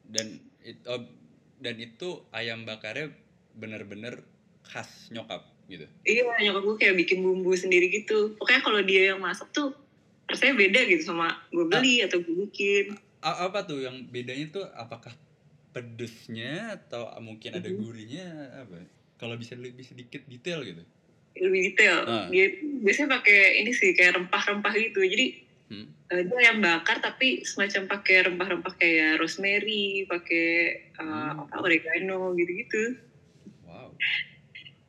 Dan itu dan itu ayam bakarnya bener-bener khas nyokap gitu. Iya nyokap gue kayak bikin bumbu sendiri gitu. Pokoknya kalau dia yang masak tuh rasanya beda gitu sama gue beli atau gue bikin. A- apa tuh yang bedanya tuh apakah pedesnya atau mungkin ada Mhm. gurihnya apa? Kalau bisa lebih sedikit detail gitu. Lebih detail. Ah. Dia biasanya pakai ini sih kayak rempah-rempah gitu. Jadi Hmm. Eh, dia ayam bakar tapi semacam pakai rempah-rempah kayak rosemary, pakai uh, Hmm. apa oregano gitu-gitu.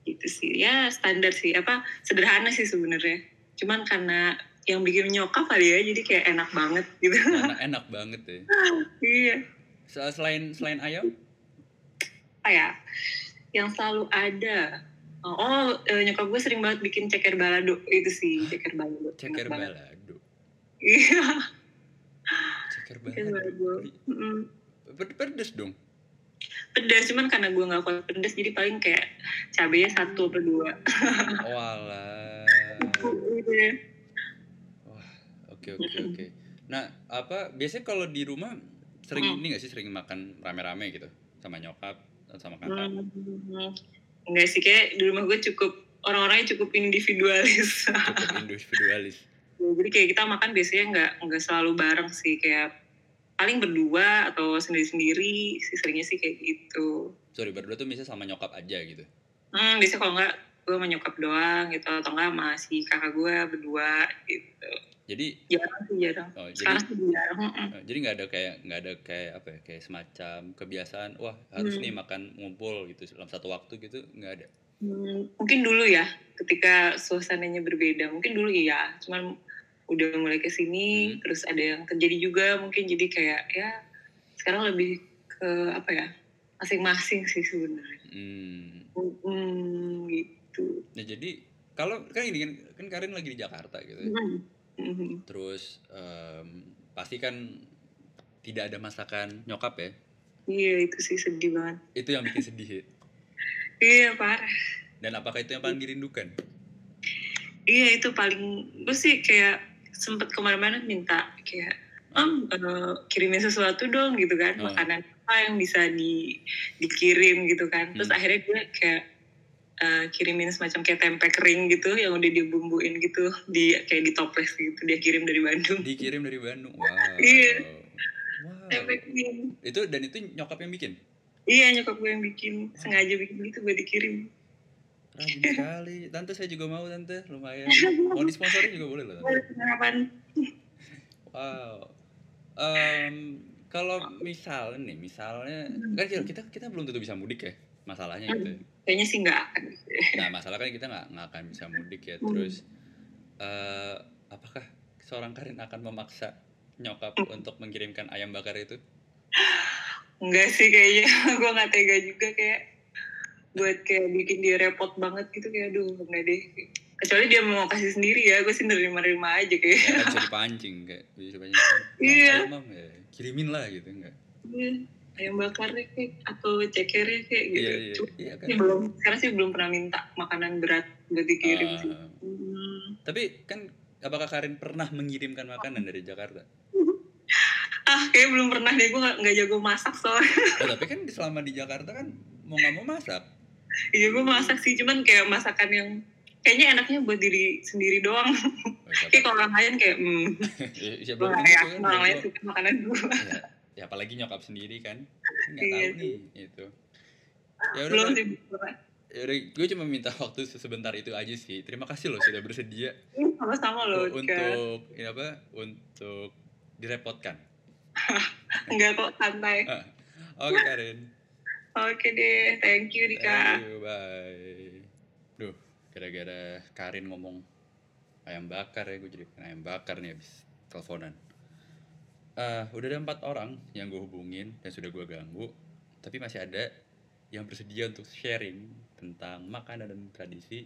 Gitu sih. Ya standar sih. Apa sederhana sih sebenarnya. Cuman karena yang bikin nyokap kali ya, jadi kayak enak banget gitu. Enak, enak banget ya. iya. Se- Selain selain ayam, Apa ya? Yang selalu ada. Oh, oh, eh, nyokap gue sering banget bikin ceker balado itu sih ceker balado. Ceker balado. Iya. Ceker Ceker balado. Pedes dong. Pedas cuman karena gue nggak kuat pedas jadi paling kayak cabenya satu atau dua Walah. Wah, oke oke oke. Nah, apa biasanya kalau di rumah sering Hmm. ini gak sih sering makan rame-rame gitu sama nyokap sama kakak? Hmm, enggak sih kayak di rumah gue cukup orang-orangnya cukup individualis. Cukup individualis. Jadi kayak kita makan biasanya nggak nggak selalu bareng sih kayak paling berdua atau sendiri-sendiri sih seringnya sih kayak gitu. Sorry, berdua tuh misalnya sama nyokap aja gitu. Hmm, biasanya kalau nggak gue sama nyokap doang gitu atau nggak sama si kakak gue berdua gitu. Jadi Jarang sih jarang. oh, jadi Sekarang sih jarang. Oh, jadi nggak ada kayak nggak ada kayak apa ya kayak semacam kebiasaan wah harus Hmm. nih makan ngumpul gitu dalam satu waktu gitu nggak ada Hmm, mungkin dulu ya ketika suasananya berbeda mungkin dulu iya cuman udah mulai ke sini Hmm. terus ada yang terjadi juga mungkin jadi kayak ya sekarang lebih ke apa ya masing-masing sih sebenarnya hmm. hmm, gitu nah jadi kalau kan ini kan kan Karin lagi di Jakarta gitu ya. Hmm. Hmm. terus em, pasti kan tidak ada masakan nyokap ya iya itu sih sedih banget itu yang bikin sedih ya. iya parah dan apakah itu yang paling dirindukan iya itu paling gue sih kayak sempet ke mana-mana minta kayak om eh, kirimin sesuatu dong gitu kan. Oh. makanan apa yang bisa di dikirim gitu kan. Terus Hmm. akhirnya gue kayak eh, kirimin semacam kayak tempe kering gitu yang udah dibumbuin gitu di kayak di toples gitu. Dia kirim dari Bandung. Dikirim dari Bandung? Wow. Iya. wow. Tempe kering. Itu dan itu nyokap yang bikin? Iya nyokap gue yang bikin. Sengaja bikin gitu gue dikirim rajin sekali tante saya juga mau tante lumayan mau disponsorin juga boleh loh Wow. Em, kalau misalnya nih, misalnya kan kita kita, belum tentu bisa mudik ya, masalahnya itu. kayaknya sih nggak Nah, masalah kan kita nggak nggak akan bisa mudik ya. Hmm. Terus eh apakah seorang Karin akan memaksa nyokap untuk mengirimkan ayam bakar itu? Enggak sih kayaknya gue nggak tega juga kayak buat kayak bikin dia repot banget gitu kayak aduh enggak deh kecuali dia mau kasih sendiri ya gue sih nerima-nerima aja kayak Ya, kan bisa dipancing kayak bisa dipancing. Mam, Iya. mam, ya, kirimin lah gitu enggak? Iya, ayam bakarnya kayak atau cekernya kayak gitu Iya iya Cuma iya kan. belum sekarang sih belum pernah minta makanan berat buat dikirim sih Ah, Hmm. tapi kan apakah Karin pernah mengirimkan makanan dari Jakarta? ah kayak belum pernah deh gue nggak jago masak soalnya Oh, tapi kan selama di Jakarta kan mau nggak mau masak. Iya gue masak sih cuman kayak masakan yang kayaknya enaknya buat diri sendiri doang. Kayak kalau orang lain kayak hmm. Ya, tahu nggak gitu yakin kan, orang lain suka makanan gue ya, ya apalagi nyokap sendiri kan nggak Iya tahu sih. nih itu ya udah belum sih belum. Ya udah gue cuma minta waktu sebentar itu aja sih. Terima kasih loh sudah bersedia Ih, sama-sama loh untuk ini apa untuk direpotkan. Enggak kok santai. oke Karin Oke deh, thank you Dika. thank you bye. Duh gara-gara Karin ngomong ayam bakar ya gue jadi pengen ayam bakar nih abis teleponan. Eh, udah ada empat orang yang gue hubungin dan sudah gue ganggu tapi masih ada yang bersedia untuk sharing tentang makanan dan tradisi.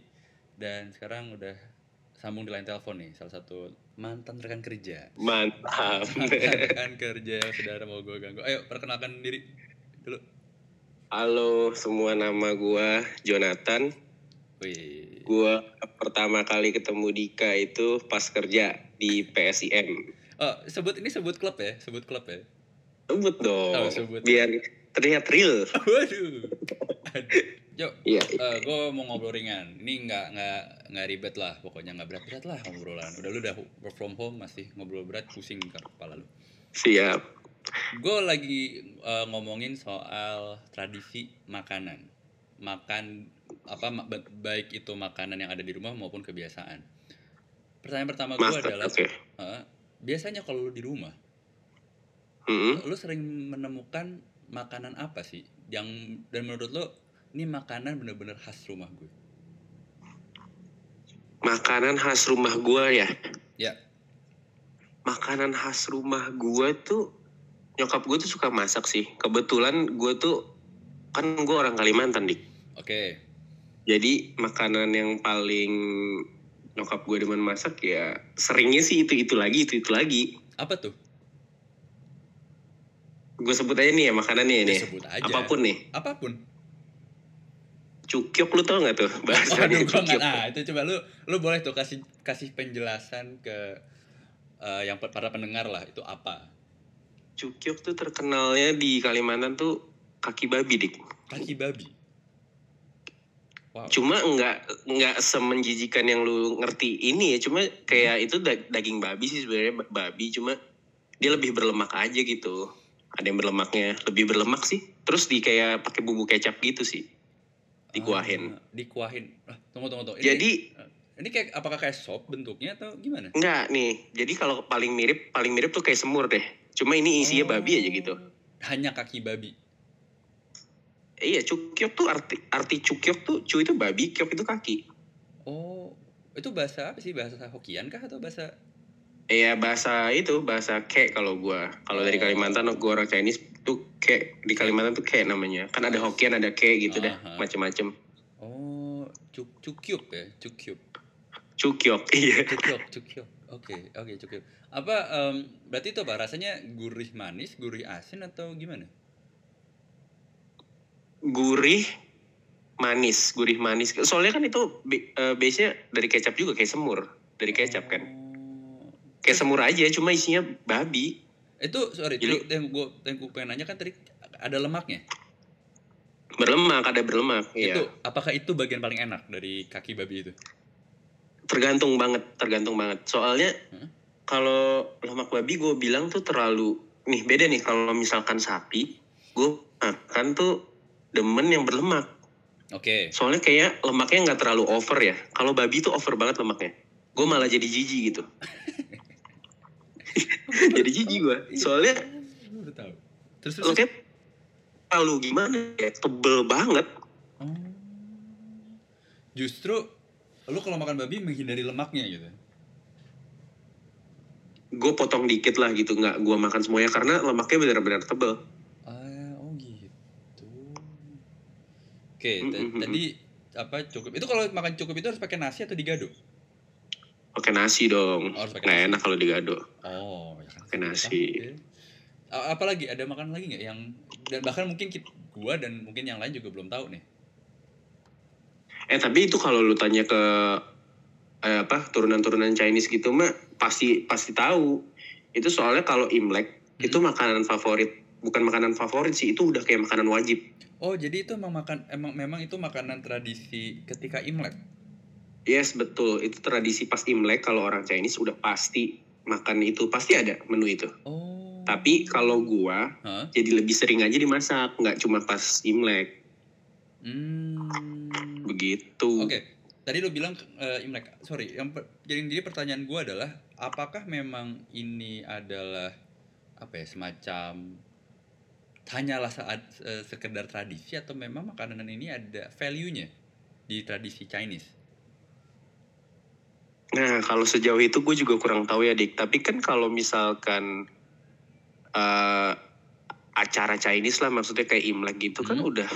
Dan sekarang udah sambung di line telepon nih salah satu mantan rekan kerja. Mantap. mantan rekan kerja yang sudah mau gue ganggu. Ayo perkenalkan diri dulu Halo semua nama gua Jonathan. wih Gua pertama kali ketemu Dika itu pas kerja di PSIM. oh sebut ini sebut klub ya sebut klub ya Sebut dong. Oh, sebut. Biar terlihat real. waduh Aduh. Yuk, Iya. gue mau ngobrol ringan. Ini nggak nggak nggak ribet lah, pokoknya nggak berat-berat lah ngobrolan. Udah lu udah work from home masih ngobrol berat, pusing ke kepala lu. Siap. Gue lagi eh, ngomongin soal tradisi makanan, makan apa baik itu makanan yang ada di rumah maupun kebiasaan. Pertanyaan pertama gue adalah, Oke. eh, biasanya kalau lu di rumah, Mm-mm. lu sering menemukan makanan apa sih yang dan menurut lu ini makanan bener-bener khas rumah gue? Makanan khas rumah gua ya. Ya. Makanan khas rumah gua tuh nyokap gue tuh suka masak sih. Kebetulan gue tuh kan gue orang Kalimantan dik. Oke. Jadi makanan yang paling nyokap gue demen masak ya seringnya sih itu itu lagi itu itu lagi. Apa tuh? Gue sebut aja nih ya makanannya Ya, nih. sebut aja. Apa pun nih. Apa pun. Cukyok lu tau gak tuh bahasanya gua nggak- cukyok? Nah, itu coba lu lu boleh tuh kasih kasih penjelasan ke eh, yang para pendengar lah itu apa? Cukyok tuh terkenalnya di Kalimantan tuh kaki babi dik. kaki babi. Wow. Cuma nggak nggak semenjijikan yang lu ngerti ini ya. Cuma kayak itu da- daging babi sih sebenarnya ba- babi. Cuma dia lebih berlemak aja gitu. Ada yang berlemaknya lebih berlemak sih. Terus di kayak pakai bumbu kecap gitu sih. Dikuahin. Ah, dikuahin. Ah, tunggu tunggu tunggu. Ini, Jadi ini kayak apakah kayak sop bentuknya atau gimana? Enggak nih, jadi kalau paling mirip, paling mirip tuh kayak semur deh. Cuma ini isinya babi aja gitu. Hanya kaki babi. Eh, iya, cukyok tuh arti arti cukyok tuh cu itu babi, kyok itu kaki. Oh, itu bahasa apa sih? Bahasa Hokian kah atau bahasa Iya bahasa itu bahasa ke kalau gua. Kalau dari Oh. Kalimantan gua orang Chinese tuh ke di Kalimantan tuh ke namanya. Kan ada Hokian ada ke gitu dah, Aha. macem-macem. Oh, cuk cukyuk ya, cukyuk. Cukyok, iya. Cukyuk. Oke, oke, cukyuk. Apa em, berarti itu apa? Rasanya gurih manis, gurih asin atau gimana? Gurih, manis, gurih manis. Soalnya kan itu eh, base-nya dari kecap juga kayak semur, dari kecap kan. Oh. Kayak semur aja, cuma isinya babi. Itu sorry, Jadi- itu yang gue yang gue pengen nanya kan tadi ada lemaknya. Berlemak, ada berlemak. Iya. Itu apakah itu bagian paling enak dari kaki babi itu? Tergantung banget tergantung banget soalnya Hmm? kalau lemak babi gue bilang tuh terlalu nih beda nih kalau misalkan sapi gue makan tuh demen yang berlemak Oke. soalnya kayak lemaknya nggak terlalu over ya kalau babi tuh over banget lemaknya gue malah jadi jijik gitu jadi jijik gue soalnya udah tahu. Terus terus. lemaknya terlalu gimana ya tebel banget Oh. Justru lu kalau makan babi menghindari lemaknya gitu. gue potong dikit lah gitu nggak gue makan semuanya karena lemaknya benar-benar tebel Ah, oh gitu. Oke, Mm-mm. tadi apa cukup? Itu kalau makan cukup itu harus pakai nasi atau digado? pakai nasi dong Oh, harus pakai nggak nasi. enak kalau digado Oh, ya kan. Pakai nasi. Apalagi ada makan lagi nggak yang dan bahkan mungkin kita, gua dan mungkin yang lain juga belum tahu nih. Eh tapi itu kalau lu tanya ke eh, apa turunan-turunan Chinese gitu mah pasti pasti tahu. Itu soalnya kalau Imlek Hmm. itu makanan favorit, bukan makanan favorit sih, itu udah kayak makanan wajib. Oh, jadi itu emang makan emang memang itu makanan tradisi ketika Imlek. Yes, betul. Itu tradisi pas Imlek kalau orang Chinese udah pasti makan itu, pasti ada menu itu. Oh. Tapi kalau gua Hah? jadi lebih sering aja dimasak, nggak cuma pas Imlek. Hmm. Begitu. Oke, tadi lu bilang eh, Imlek. Sorry, yang per- jadi jadi pertanyaan gua adalah apakah memang ini adalah apa ya semacam hanyalah saat eh, sekedar tradisi atau memang makanan ini ada value-nya di tradisi Chinese? Nah, kalau sejauh itu gue juga kurang tahu ya, Dik. Tapi kan kalau misalkan eh, acara Chinese lah, maksudnya kayak Imlek gitu kan Hmm. udah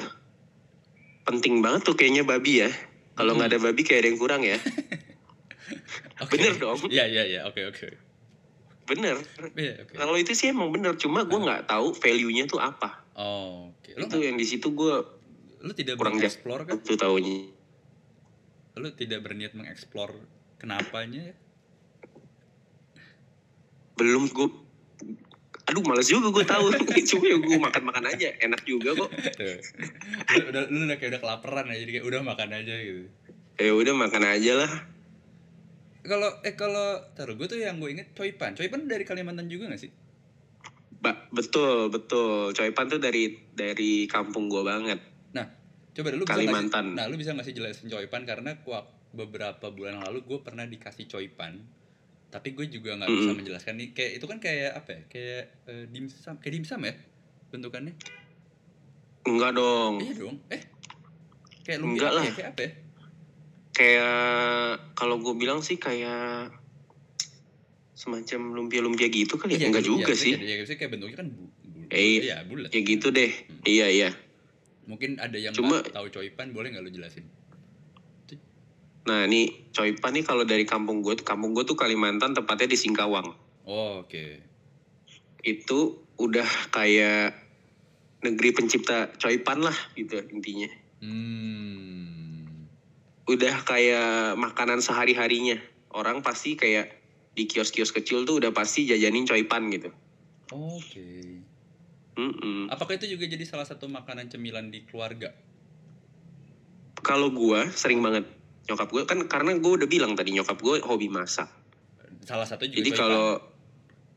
penting banget tuh kayaknya babi ya. Kalau nggak ada babi kayak ada yang kurang ya. Oke. Bener dong. Iya iya iya, oke oke. Bener. Iya oke. Kalau itu sih emang bener. Cuma gue nggak tahu value-nya tuh apa. Oh, oke. Lu itu yang di situ gue lu tidak kurang mengeksplor kan? tuh taunya. Lu tidak berniat mengeksplor kenapanya ya? Belum gue Aduh males juga gue tahu Cuma ya gue makan-makan aja Enak juga kok lu udah lu udah kayak udah kelaparan ya, jadi kayak udah makan aja gitu. Ya udah makan aja lah Kalau eh kalau taruh gue tuh yang gue inget Coipan. Coipan dari Kalimantan juga gak sih? Ba- betul betul Coipan tuh dari dari kampung gue banget Coba deh, lu bisa Kalimantan. Nggak sih, nah, lu bisa nggak sih jelasin Coipan karena wak- beberapa bulan lalu gue pernah dikasih Coipan. Tapi gue juga nggak bisa menjelaskan nih kayak itu kan kayak apa ya? Kayak eh, dimsum, kayak dimsum ya bentukannya? enggak dong Iya dong. Eh. Kayak lumpia Enggak apa lah. ya? Kayak apa ya? kayak kalau gue bilang sih kayak semacam lumpia-lumpia gitu kali ya enggak gitu, juga iya, sih Iya, maksudnya kayak bentuknya kan bu, bu- Eh, iya, bulat. ya gitu deh Hmm. iya iya Mungkin ada yang Cuma- tahu Coipan, boleh nggak lu jelasin? Nah ini Coipan nih kalau dari kampung gue kampung gue tuh Kalimantan tepatnya di Singkawang Oh, oke. itu udah kayak negeri pencipta Coipan lah gitu intinya Hmm. udah kayak makanan sehari-harinya. Orang pasti kayak di kios-kios kecil tuh udah pasti jajanin coipan gitu. Oke. Mm-mm. Apakah itu juga jadi salah satu makanan cemilan di keluarga? Kalau gua sering banget nyokap gue kan karena gue udah bilang tadi nyokap gue hobi masak. Salah satu juga Jadi kalau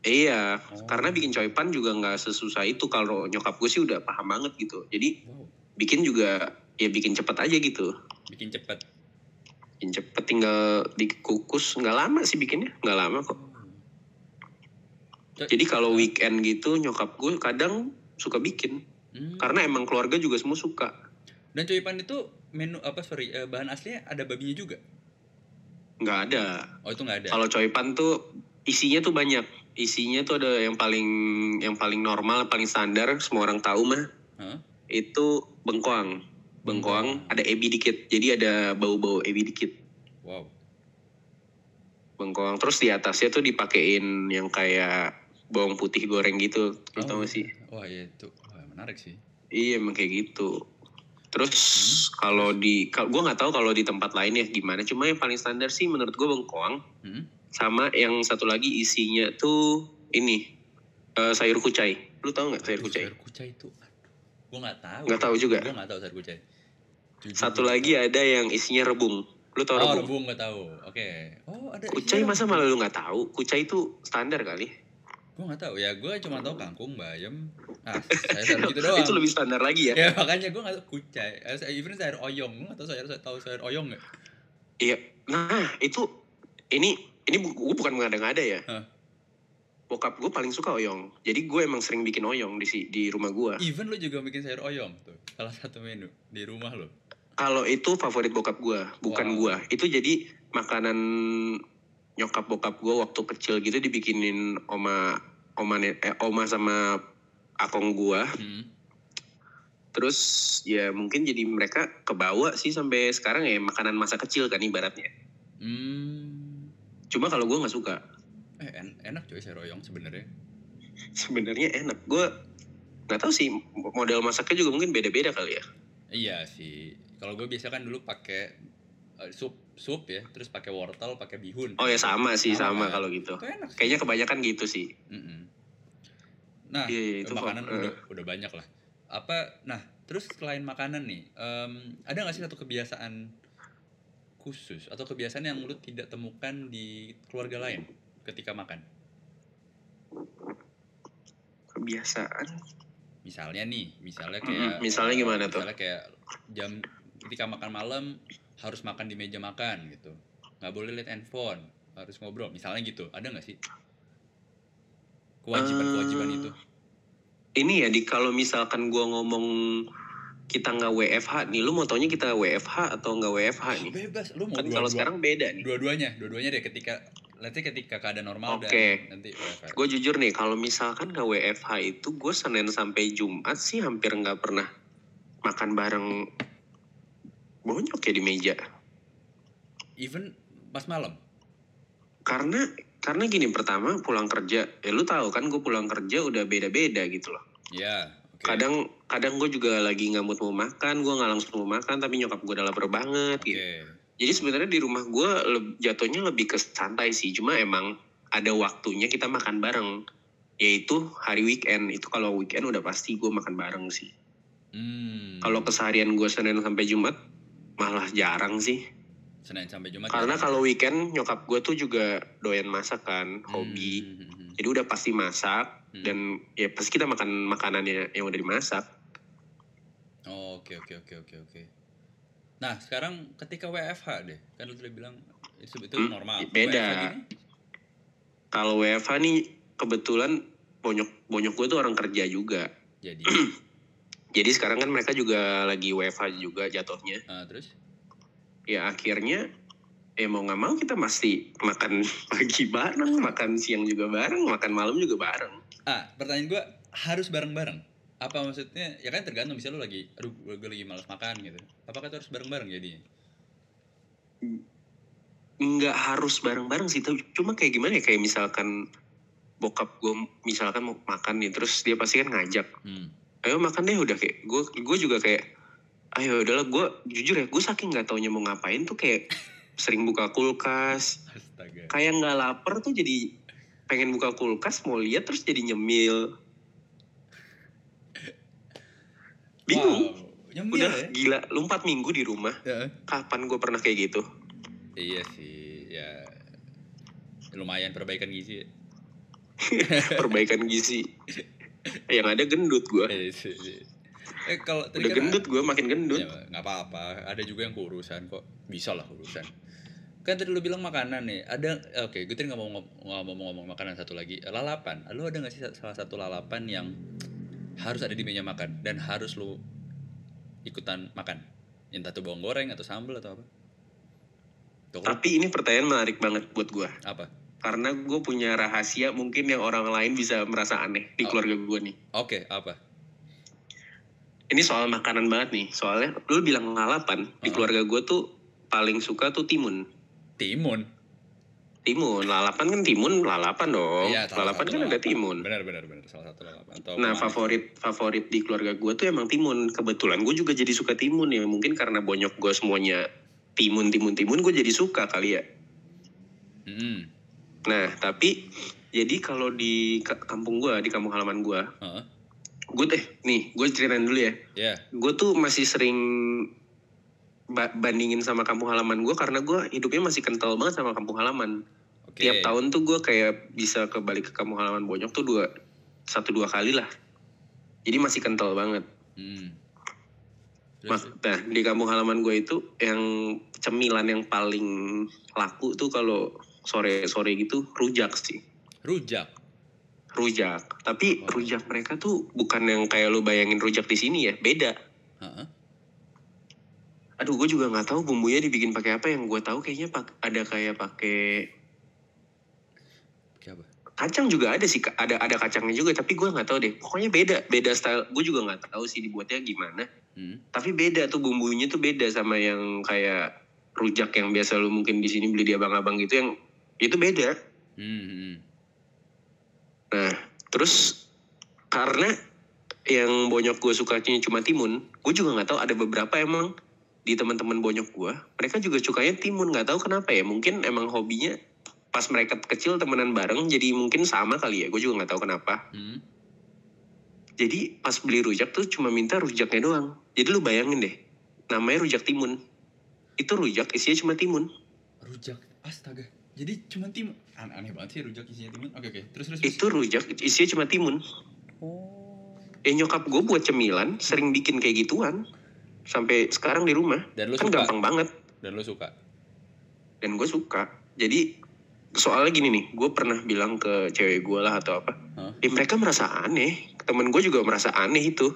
iya Oh. karena bikin coipan juga nggak sesusah itu kalau nyokap gue sih udah paham banget gitu. Jadi Wow, bikin juga ya bikin cepet aja gitu. bikin cepet. Bikin cepet tinggal dikukus nggak lama sih bikinnya nggak lama kok. Jadi kalau weekend gitu nyokap gue kadang suka bikin Hmm. karena emang keluarga juga semua suka. Dan coipan itu menu apa sorry eh, bahan aslinya ada babinya juga. Nggak ada. Oh itu nggak ada. Kalau coipan tuh isinya tuh banyak. Isinya tuh ada yang paling yang paling normal, paling standar semua orang tahu mah. Hah? Itu bengkoang. Bengkoang ada ebi dikit. Jadi ada bau-bau ebi dikit. Wow. Bengkoang terus di atasnya tuh dipakein yang kayak bawang putih goreng gitu. Tau Oh, gak sih? Wah iya itu Wah, menarik sih. Iya emang kayak gitu. Terus kalau di gua nggak tahu kalau di tempat lain ya gimana. Cuma yang paling standar sih menurut gua bengkoang Hmm? sama yang satu lagi isinya tuh ini eh, sayur kucai. Lu tau nggak sayur kucai? Sayur kucai itu. Gue nggak tahu. Nggak tahu juga? Gue nggak tahu sayur kucai. Jujur Satu lagi ada yang isinya rebung. Lu tahu. Oh rebung? rebung nggak tahu. Oke. Oh ada. Kucai masa malah lu nggak tahu? Kucai itu standar kali. Gue nggak tahu ya. Gue cuma tahu kangkung, bayam. Ah saya gitu doang. itu lebih standar lagi ya. Ya makanya gue nggak tahu kucai. Eh, Even sayur oyong. Gue nggak tahu sayur tahu sayur oyong nggak? Iya. Nah itu ini ini gue bukan mengada-ngada ya. Hah. Bokap gue paling suka oyong. Jadi gue emang sering bikin oyong di si- di rumah gue. Even lo juga bikin sayur oyong tuh. Salah satu menu di rumah lo. Kalau itu favorit bokap gue, bukan Wow. gua. Itu jadi makanan nyokap bokap gue waktu kecil gitu dibikinin oma oma eh, oma sama akong gua. Hmm. Terus ya mungkin jadi mereka kebawa sih sampai sekarang ya makanan masa kecil kan ibaratnya. Hmm. Cuma kalau gua nggak suka. Eh en- enak coy sayur oyong sebenarnya. Sebenarnya enak. Gua nggak tahu sih model masaknya juga mungkin beda-beda kali ya. Iya sih. Kalau gue biasa kan dulu pakai eh, sup sup ya, terus pakai wortel, pakai bihun. Oh ya sama sih Sama sama, kan? kalau gitu. Itu enak sih. Kayaknya kebanyakan gitu sih. Mm-mm. Nah, Iya, iya, itu makanan kok, eh. udah udah banyak lah. Apa? Nah, terus selain makanan nih, em, ada nggak sih satu kebiasaan khusus atau kebiasaan yang lu tidak temukan di keluarga lain ketika makan? Kebiasaan. Misalnya nih, misalnya kayak misalnya eh, gimana tuh? Misalnya kayak jam ketika makan malam harus makan di meja makan gitu. Nggak boleh lihat handphone, harus ngobrol. Misalnya gitu. Ada nggak sih? Kewajiban-kewajiban Eh, itu. Ini ya di kalau misalkan gua ngomong kita nggak WFH nih, lu mau taunya kita WFH atau nggak WFH nih? Bebas, lu mau Kan dua- kalau sekarang beda nih. dua-duanya, dua-duanya deh ketika say ketika keadaan normal Oke. dan nanti WFH. Gue jujur nih, kalau misalkan nggak WFH itu gue Senin sampai Jumat sih hampir nggak pernah makan bareng bonyok ya di meja. Even pas malam. Karena karena gini pertama pulang kerja, ya lu tahu kan gue pulang kerja udah beda-beda gitu loh. Ya, oke. Kadang kadang gue juga lagi nggak mood mau makan, gue nggak langsung mau makan, tapi nyokap gue udah lapar banget Oke. gitu. Jadi sebenarnya di rumah gue leb- jatuhnya lebih ke santai sih, cuma emang ada waktunya kita makan bareng, yaitu hari weekend. Itu kalau weekend udah pasti gue makan bareng sih. Hmm. Kalau keseharian gue Senin sampai Jumat malah jarang sih. Senin sampai Jumat. Karena ya? kalau weekend nyokap gue tuh juga doyan masak kan, hobi. Hmm, hmm, hmm. Jadi udah pasti masak Hmm. dan ya pasti kita makan makanannya yang udah dimasak. Oh, Oke oke oke oke oke. Nah sekarang ketika WFH deh, kan lu tadi bilang itu, itu Hmm, normal. beda. Kalau WFH nih kebetulan bonyok bonyok gue tuh orang kerja juga. jadi. Jadi sekarang kan mereka juga lagi WFH juga jatuhnya. Ah, terus? Ya akhirnya ya mau nggak mau kita pasti makan pagi bareng, makan siang juga bareng, makan malam juga bareng. Ah pertanyaan gue harus bareng-bareng. Apa maksudnya? Ya kan tergantung misalnya lu lagi, aduh gue lagi malas makan gitu. Apakah itu harus bareng-bareng jadinya? nggak harus bareng-bareng sih cuma kayak gimana ya kayak misalkan bokap gue misalkan mau makan nih terus dia pasti kan ngajak Hmm. Ayo makan deh udah kayak gue gue juga kayak ayo udahlah gue jujur ya gue saking nggak taunya mau ngapain tuh kayak sering buka kulkas Astaga. kayak nggak lapar tuh jadi pengen buka kulkas mau lihat terus jadi nyemil Bingung. Wow. Nyemil Udah ya. gila, lu 4 minggu di rumah. Ya. Kapan gue pernah kayak gitu? Iya sih, ya lumayan perbaikan gizi. ya. Perbaikan gizi. Yang ada gendut gue. Eh, sih, sih. eh kalau tadi Udah kan gendut gue, makin gendut. Ya, nggak apa-apa. Ada juga yang kurusan kok. Bisa lah kurusan. Kan tadi lu bilang makanan nih. Ada, oke, gue tadi nggak mau ngom- nggak mau ngomong makanan satu lagi. Lalapan. Lu ada nggak sih salah satu lalapan yang harus ada di meja makan dan harus lu ikutan makan? Entah itu bawang goreng atau sambal atau apa? Tuh, Tapi ini pertanyaan menarik banget buat gue. apa? Karena gue punya rahasia mungkin yang orang lain bisa merasa aneh di Oh. keluarga gue nih. Oke, apa? Ini soal makanan banget nih. Soalnya lu bilang lalapan, di Oh. keluarga gue tuh paling suka tuh timun. Timun. Timun, lalapan kan timun, lalapan dong. Iya, lalapan kan ada lalapan. timun. Benar, benar, benar. Salah satu lalapan. Atau Nah, favorit favorit di keluarga gue tuh emang timun. Kebetulan gue juga jadi suka timun ya. Mungkin karena bonyok gue semuanya timun, timun, timun, gue jadi suka kali ya. Mm-mm. Nah, tapi jadi kalau di ka- kampung gue, di kampung halaman gue, Heeh. gue teh nih, gue ceritain dulu ya. Ya. Gue tuh masih sering ba- bandingin sama kampung halaman gue karena gue hidupnya masih kental banget sama kampung halaman. Oke. Tiap tahun tuh gue kayak bisa kebalik ke kampung halaman bonyok tuh dua satu dua kali lah. Jadi masih kental banget. Hmm. Nah di kampung halaman gue itu yang cemilan yang paling laku tuh kalau sore-sore gitu rujak sih. rujak. Rujak. Tapi Wow. rujak mereka tuh bukan yang kayak lu bayangin rujak di sini ya, beda. Heeh. Aduh, gue juga nggak tahu bumbunya dibikin pakai apa. Yang gue tahu kayaknya pak ada kayak pakai apa? kacang juga ada sih, ada ada kacangnya juga. Tapi gue nggak tahu deh. Pokoknya beda, beda style. Gue juga nggak tahu sih dibuatnya gimana. Hmm. Tapi beda tuh bumbunya tuh beda sama yang kayak rujak yang biasa lu mungkin di sini beli di abang-abang gitu yang itu beda. Hmm. hmm. Nah, terus karena yang bonyok gue sukanya cuma timun, gue juga nggak tahu ada beberapa emang di teman-teman bonyok gue, mereka juga sukanya timun nggak tahu kenapa ya. Mungkin emang hobinya pas mereka kecil temenan bareng, jadi mungkin sama kali ya. Gue juga nggak tahu kenapa. Hmm. Jadi pas beli rujak tuh cuma minta rujaknya doang. Jadi lu bayangin deh, namanya rujak timun. Itu rujak isinya cuma timun. Rujak. Astaga. Jadi cuma timun. An- aneh banget sih rujak isinya timun. Oke oke. Terus terus. terus. Itu rujak isinya cuma timun. Oh. Eh nyokap gue buat cemilan sering bikin kayak gituan. Sampai sekarang di rumah. Dan lu kan suka. gampang banget. Dan lu suka. Dan gue suka. Jadi soalnya gini nih, gue pernah bilang ke cewek gue lah atau apa. Hah? Eh mereka merasa aneh. Temen gue juga merasa aneh itu.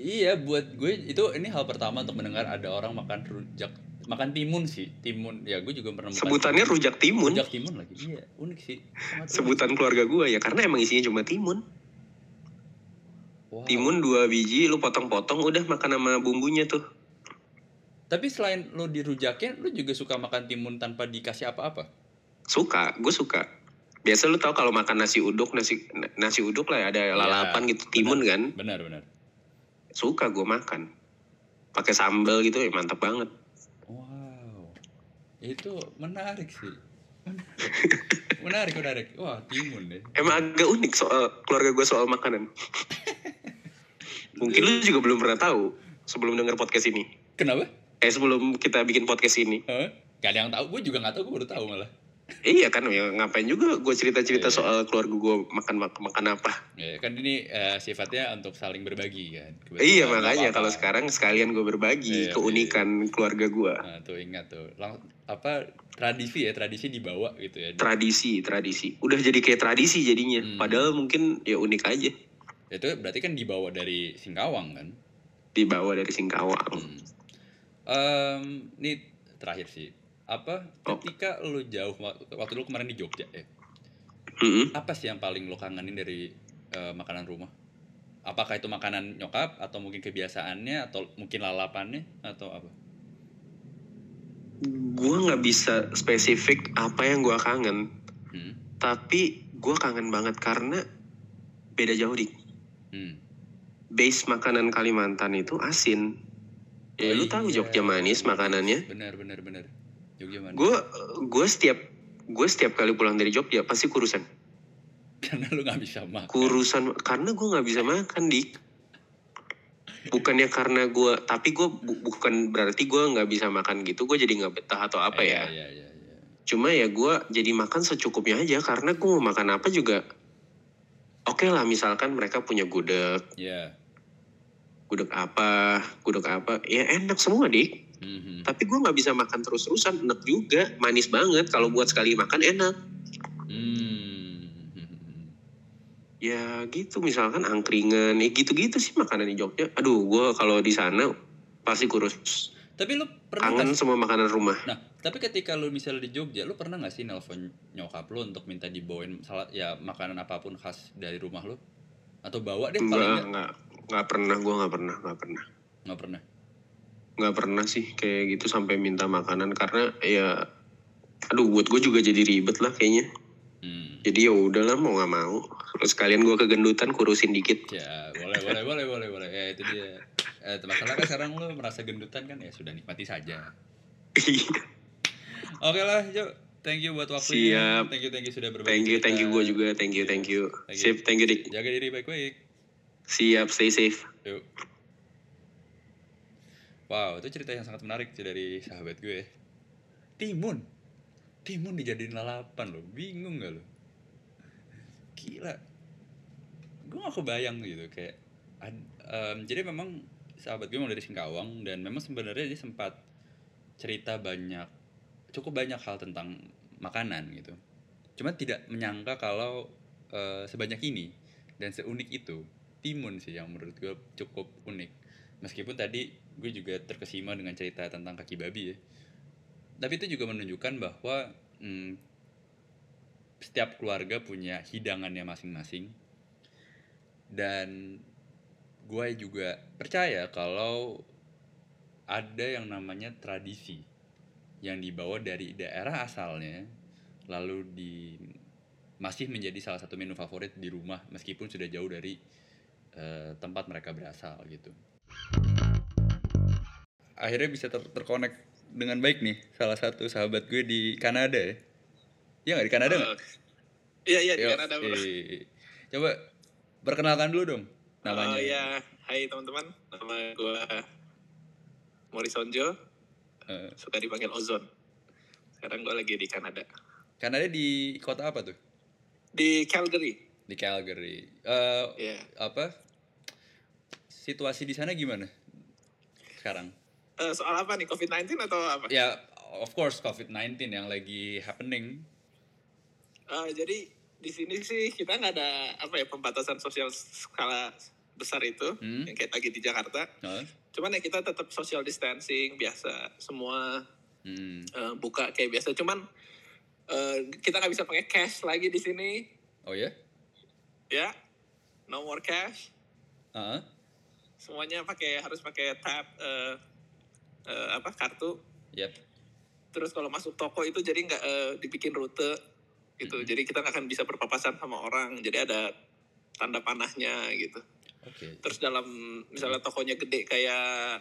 Iya, buat gue itu ini hal pertama untuk mendengar ada orang makan rujak, makan timun sih, timun. Ya, gue juga pernah makan Sebutannya timun. rujak timun. rujak timun lagi. Iya, unik sih. Sangat unik. Sebutan keluarga gue ya. Karena emang isinya cuma timun. Wow. Timun dua biji, lu potong-potong udah makan sama bumbunya tuh. Tapi selain lu dirujakin, lu juga suka makan timun tanpa dikasih apa-apa. Suka, gue suka. Biasa lu tau kalau makan nasi uduk, nasi nasi uduk lah ya, ada Iya, lalapan gitu, timun kan. Benar, benar. Suka gue makan. Pakai sambal gitu ya mantap banget. Itu menarik sih. Menarik, menarik. Wah, timun deh. Emang agak unik soal keluarga gue soal makanan. Mungkin lu juga belum pernah tahu sebelum denger podcast ini. Kenapa? Eh sebelum kita bikin podcast ini. Hah? Gak ada yang tahu. Gue juga gak tahu. Gue baru tahu malah. Iya kan ya ngapain juga gue cerita-cerita Iya. soal keluarga gue makan makan apa. Ya, kan ini eh, sifatnya untuk saling berbagi kan. Kebetulan Iya makanya kalau sekarang sekalian gue Iya, berbagi keunikan keluarga gue. Nah, tuh ingat tuh. Lang apa tradisi ya, tradisi dibawa gitu ya. Tradisi, tradisi. Udah jadi kayak tradisi jadinya. Hmm. Padahal mungkin ya unik aja. Itu berarti kan dibawa dari Singkawang kan. Dibawa dari Singkawang. Hmm. Em, ini terakhir sih. Apa Oh. ketika lu jauh waktu, lu kemarin di Jogja ya. Mm-mm. Apa sih yang paling lo kangenin dari eh, makanan rumah? Apakah itu makanan nyokap atau mungkin kebiasaannya atau mungkin lalapannya atau apa? Gue nggak bisa spesifik apa yang gue kangen. Hmm. Tapi gue kangen banget karena beda jauh dik. Hmm. Base makanan Kalimantan itu asin. Ya Oh lu tahu iya. Jogja manis makanannya. Benar benar benar. Jogja mana? Gue gue setiap gue setiap kali pulang dari Jogja pasti kurusan. Karena lu nggak bisa makan. Kurusan karena gue nggak bisa makan dik. bukannya karena gue tapi gue bukan berarti gue nggak bisa makan gitu gue jadi nggak betah atau apa ya Iya, iya, iya. cuma ya gue jadi makan secukupnya aja karena gue mau makan apa juga oke lah misalkan mereka punya gudeg Iya. gudeg apa gudeg apa ya enak semua dik Mhm. tapi gue nggak bisa makan terus-terusan enak juga manis banget. Kalau buat sekali makan enak. Hmm. ya gitu. Misalkan angkringan. Ya gitu-gitu sih makanan di Jogja. Aduh gue kalau di sana pasti kurus. Tapi lu pernah kangen nggak sih- sama makanan rumah. Nah, tapi ketika lu misalnya di Jogja, lu pernah gak sih nelpon nyokap lu untuk minta dibawain salah ya makanan apa pun khas dari rumah lu? Atau bawa deh paling enggak nggak? enggak nggak pernah. Gue nggak pernah. Nggak pernah. Nggak pernah. Nggak pernah sih kayak gitu sampai minta makanan karena ya aduh buat gue juga jadi ribet lah kayaknya Hmm. jadi ya udahlah mau nggak mau terus sekalian gue kegendutan kurusin dikit Ya, boleh, boleh, boleh, boleh, boleh. Ya, itu dia. Eh, masalah kan sekarang lu merasa gendutan kan ya sudah nikmati saja. Oke lah, Jo. Thank you buat waktunya. Siap. Thank you, thank you sudah berbagi. thank you thank you gue juga thank you thank you Thank you. sip thank you dik Jaga diri baik-baik. siap stay safe Yuk. Wow, itu cerita yang sangat menarik sih dari sahabat gue. Timun. Timun dijadiin lalapan loh. Bingung gak lo? Gila. Gue gak kebayang gitu kayak ad- em, jadi memang sahabat gue memang dari Singkawang dan memang sebenarnya dia sempat cerita banyak cukup banyak hal tentang makanan gitu. Cuma tidak menyangka kalau eh, sebanyak ini dan seunik itu timun sih yang menurut gue cukup unik meskipun tadi gue juga terkesima dengan cerita tentang kaki babi ya tapi itu juga menunjukkan bahwa hmm, setiap keluarga punya hidangannya masing-masing dan gue juga percaya kalau ada yang namanya tradisi yang dibawa dari daerah asalnya lalu di masih menjadi salah satu menu favorit di rumah meskipun sudah jauh dari eh, tempat mereka berasal gitu. Akhirnya bisa ter- terkonek dengan baik nih salah satu sahabat gue di Kanada ya. Iya nggak di Kanada nggak? Iya iya di Yo, Kanada bro. eh, Coba perkenalkan dulu dong namanya. Oh iya, hai teman-teman. Nama gue Morisonjo, Eh, suka dipanggil Ozon. Sekarang gue lagi di Kanada. Kanada di kota apa tuh? Di Calgary. Di Calgary. Eh, Iya. apa? Situasi di sana gimana sekarang? Eh, soal apa nih? COVID-19 atau apa? Ya, of course COVID-19 yang lagi happening. Eh, jadi di sini sih kita nggak ada apa ya pembatasan sosial skala besar itu Hmm. yang kayak lagi di Jakarta. Hah? Cuman ya kita tetap social distancing biasa semua Hmm. eh, buka kayak biasa. Cuman eh, kita nggak bisa pakai cash lagi di sini Oh ya? ya. No more cash. Heeh. semuanya pakai harus pakai tab eh, eh, apa kartu Yep. terus kalau masuk toko itu jadi nggak eh, dibikin rute gitu Mhm. jadi kita nggak akan bisa berpapasan sama orang jadi ada tanda panahnya gitu Oke. terus dalam misalnya tokonya gede kayak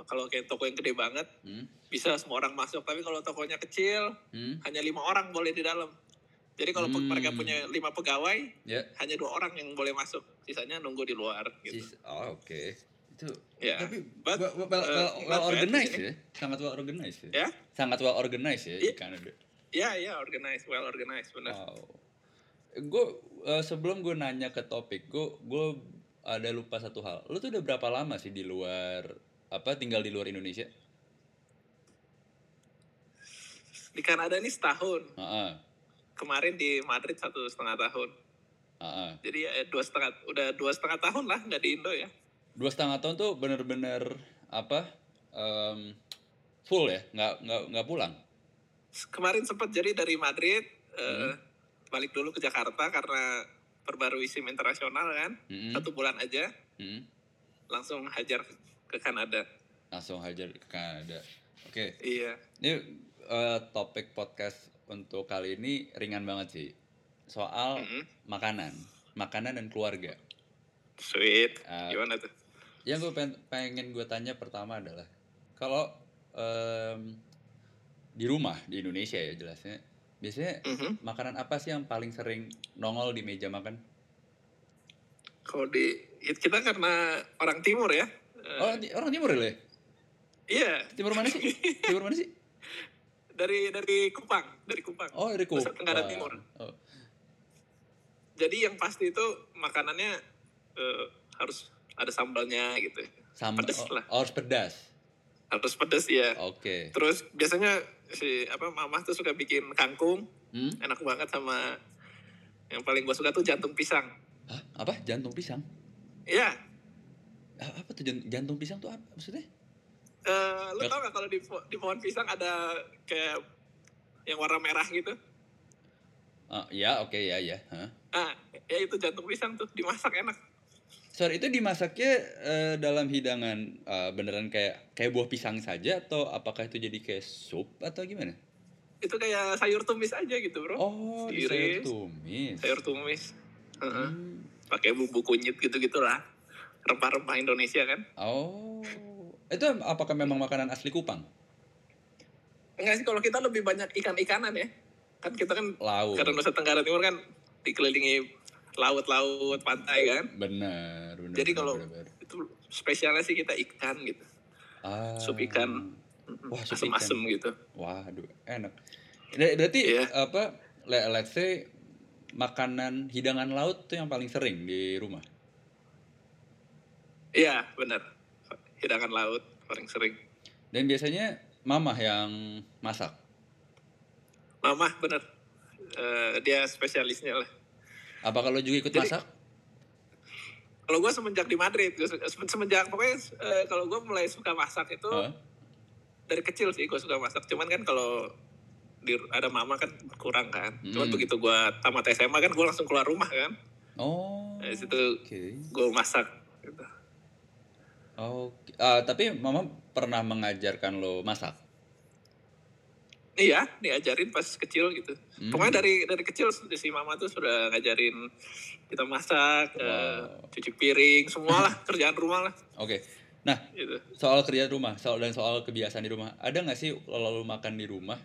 kalau kayak toko yang gede banget Hmm. bisa semua orang masuk tapi kalau tokonya kecil Hmm. hanya lima orang boleh di dalam jadi kalau Hmm. mereka punya lima pegawai Ya. hanya dua orang yang boleh masuk sisanya nunggu di luar gitu Sis- Oh, oke. Itu ya tapi but, well, well, well, uh, well, well organized di ya. Sangat well organized ya. ya Sangat well organized ya di Iya. Kanada. Ya, ya, organized, well organized, benar. Wow. Gue sebelum gue nanya ke topik, gue gue ada lupa satu hal. Lu tuh udah berapa lama sih di luar apa tinggal di luar Indonesia? Di Kanada ini setahun. Heeh. Kemarin di Madrid satu setengah tahun. Heeh. Jadi ya dua setengah, udah dua setengah tahun lah nggak di Indo ya. Dua setengah tahun tuh bener-bener apa? em, full ya, nggak nggak nggak pulang. Kemarin sempat jadi dari Madrid eh, Hmm. balik dulu ke Jakarta karena perbarui SIM internasional kan, Mm-mm. satu bulan aja Mm-mm. langsung hajar ke Kanada. Langsung hajar ke Kanada. Oke. Iya. Ini eh, topik podcast untuk kali ini ringan banget sih. Soal Mm-mm. makanan, makanan dan keluarga. Sweet. Ah. Gimana tuh? Yang gue pengen, pengen gue tanya pertama adalah kalau em, di rumah di Indonesia ya jelasnya, biasanya Mhm. makanan apa sih yang paling sering nongol di meja makan? Kalau di it- kita karena orang timur ya, Eh, Oh, di- orang timur ya? iya, Timur mana sih? Timur mana sih? dari dari Kupang, dari Kupang. Oh, dari Nusa Kupang. Tenggara Timur. Oh. Jadi yang pasti itu makanannya eh, harus ada sambalnya gitu. Sambal. Pedes oh, lah. oh, harus pedas. Harus pedes ya. Oke. Terus biasanya si apa mama tuh suka bikin kangkung, Hmm? enak banget sama yang paling gue suka tuh jantung pisang. Hah? Apa? Jantung pisang? Iya, Ah, Apa tuh jan- jantung pisang tuh apa maksudnya? eh, lu tau gak kalau di, po- di pohon pisang ada kayak yang warna merah gitu? Ah, ya, oke ya, ya. Hah? Ah, ya itu jantung pisang tuh dimasak enak. Sorry, itu dimasaknya eh, dalam hidangan eh, beneran kayak kayak buah pisang saja atau apakah itu jadi kayak sup atau gimana? Itu kayak sayur tumis aja gitu bro. Oh, sayur tumis. Sayur tumis. Heeh. Hmm. Pakai bumbu kunyit gitu-gitu lah. Rempah-rempah Indonesia kan. Oh, itu apakah memang makanan asli Kupang? Enggak sih kalau kita lebih banyak ikan-ikanan ya. Kan kita kan Laut. karena Nusa Tenggara Timur kan dikelilingi laut-laut, pantai kan. Benar, benar. Jadi benar, kalau benar, benar. itu spesialnya sih kita ikan gitu. Ah. sup ikan. Wah, sup Asem-asem gitu. Waduh, enak. Ber- Berarti Iya. apa? le- Let's say makanan hidangan laut tuh yang paling sering di rumah. Iya, benar. Hidangan laut paling sering. Dan biasanya mamah yang masak. Mama bener. Eh, dia spesialisnya lah. Apa kalau juga ikut Jadi- masak? Kalau gue semenjak di Madrid, gua se- semenjak pokoknya eh, kalau gue mulai suka masak itu Hah? dari kecil sih gue suka masak. Cuman kan kalau di, ada mama kan kurang kan. Cuman Hmm. begitu gue tamat SMA kan gue langsung keluar rumah kan. Oh. Dari situ Oke. gue masak. Gitu. Oke. Ah, tapi mama pernah mengajarkan lo masak. Iya, diajarin pas kecil gitu. Hmm. Pokoknya dari dari kecil si mama tuh sudah ngajarin kita masak, eh, Wow. cuci piring, semualah kerjaan rumah lah. Oke. Nah, Gitu. soal kerja rumah, soal dan soal kebiasaan di rumah, ada nggak sih kalau lo makan di rumah,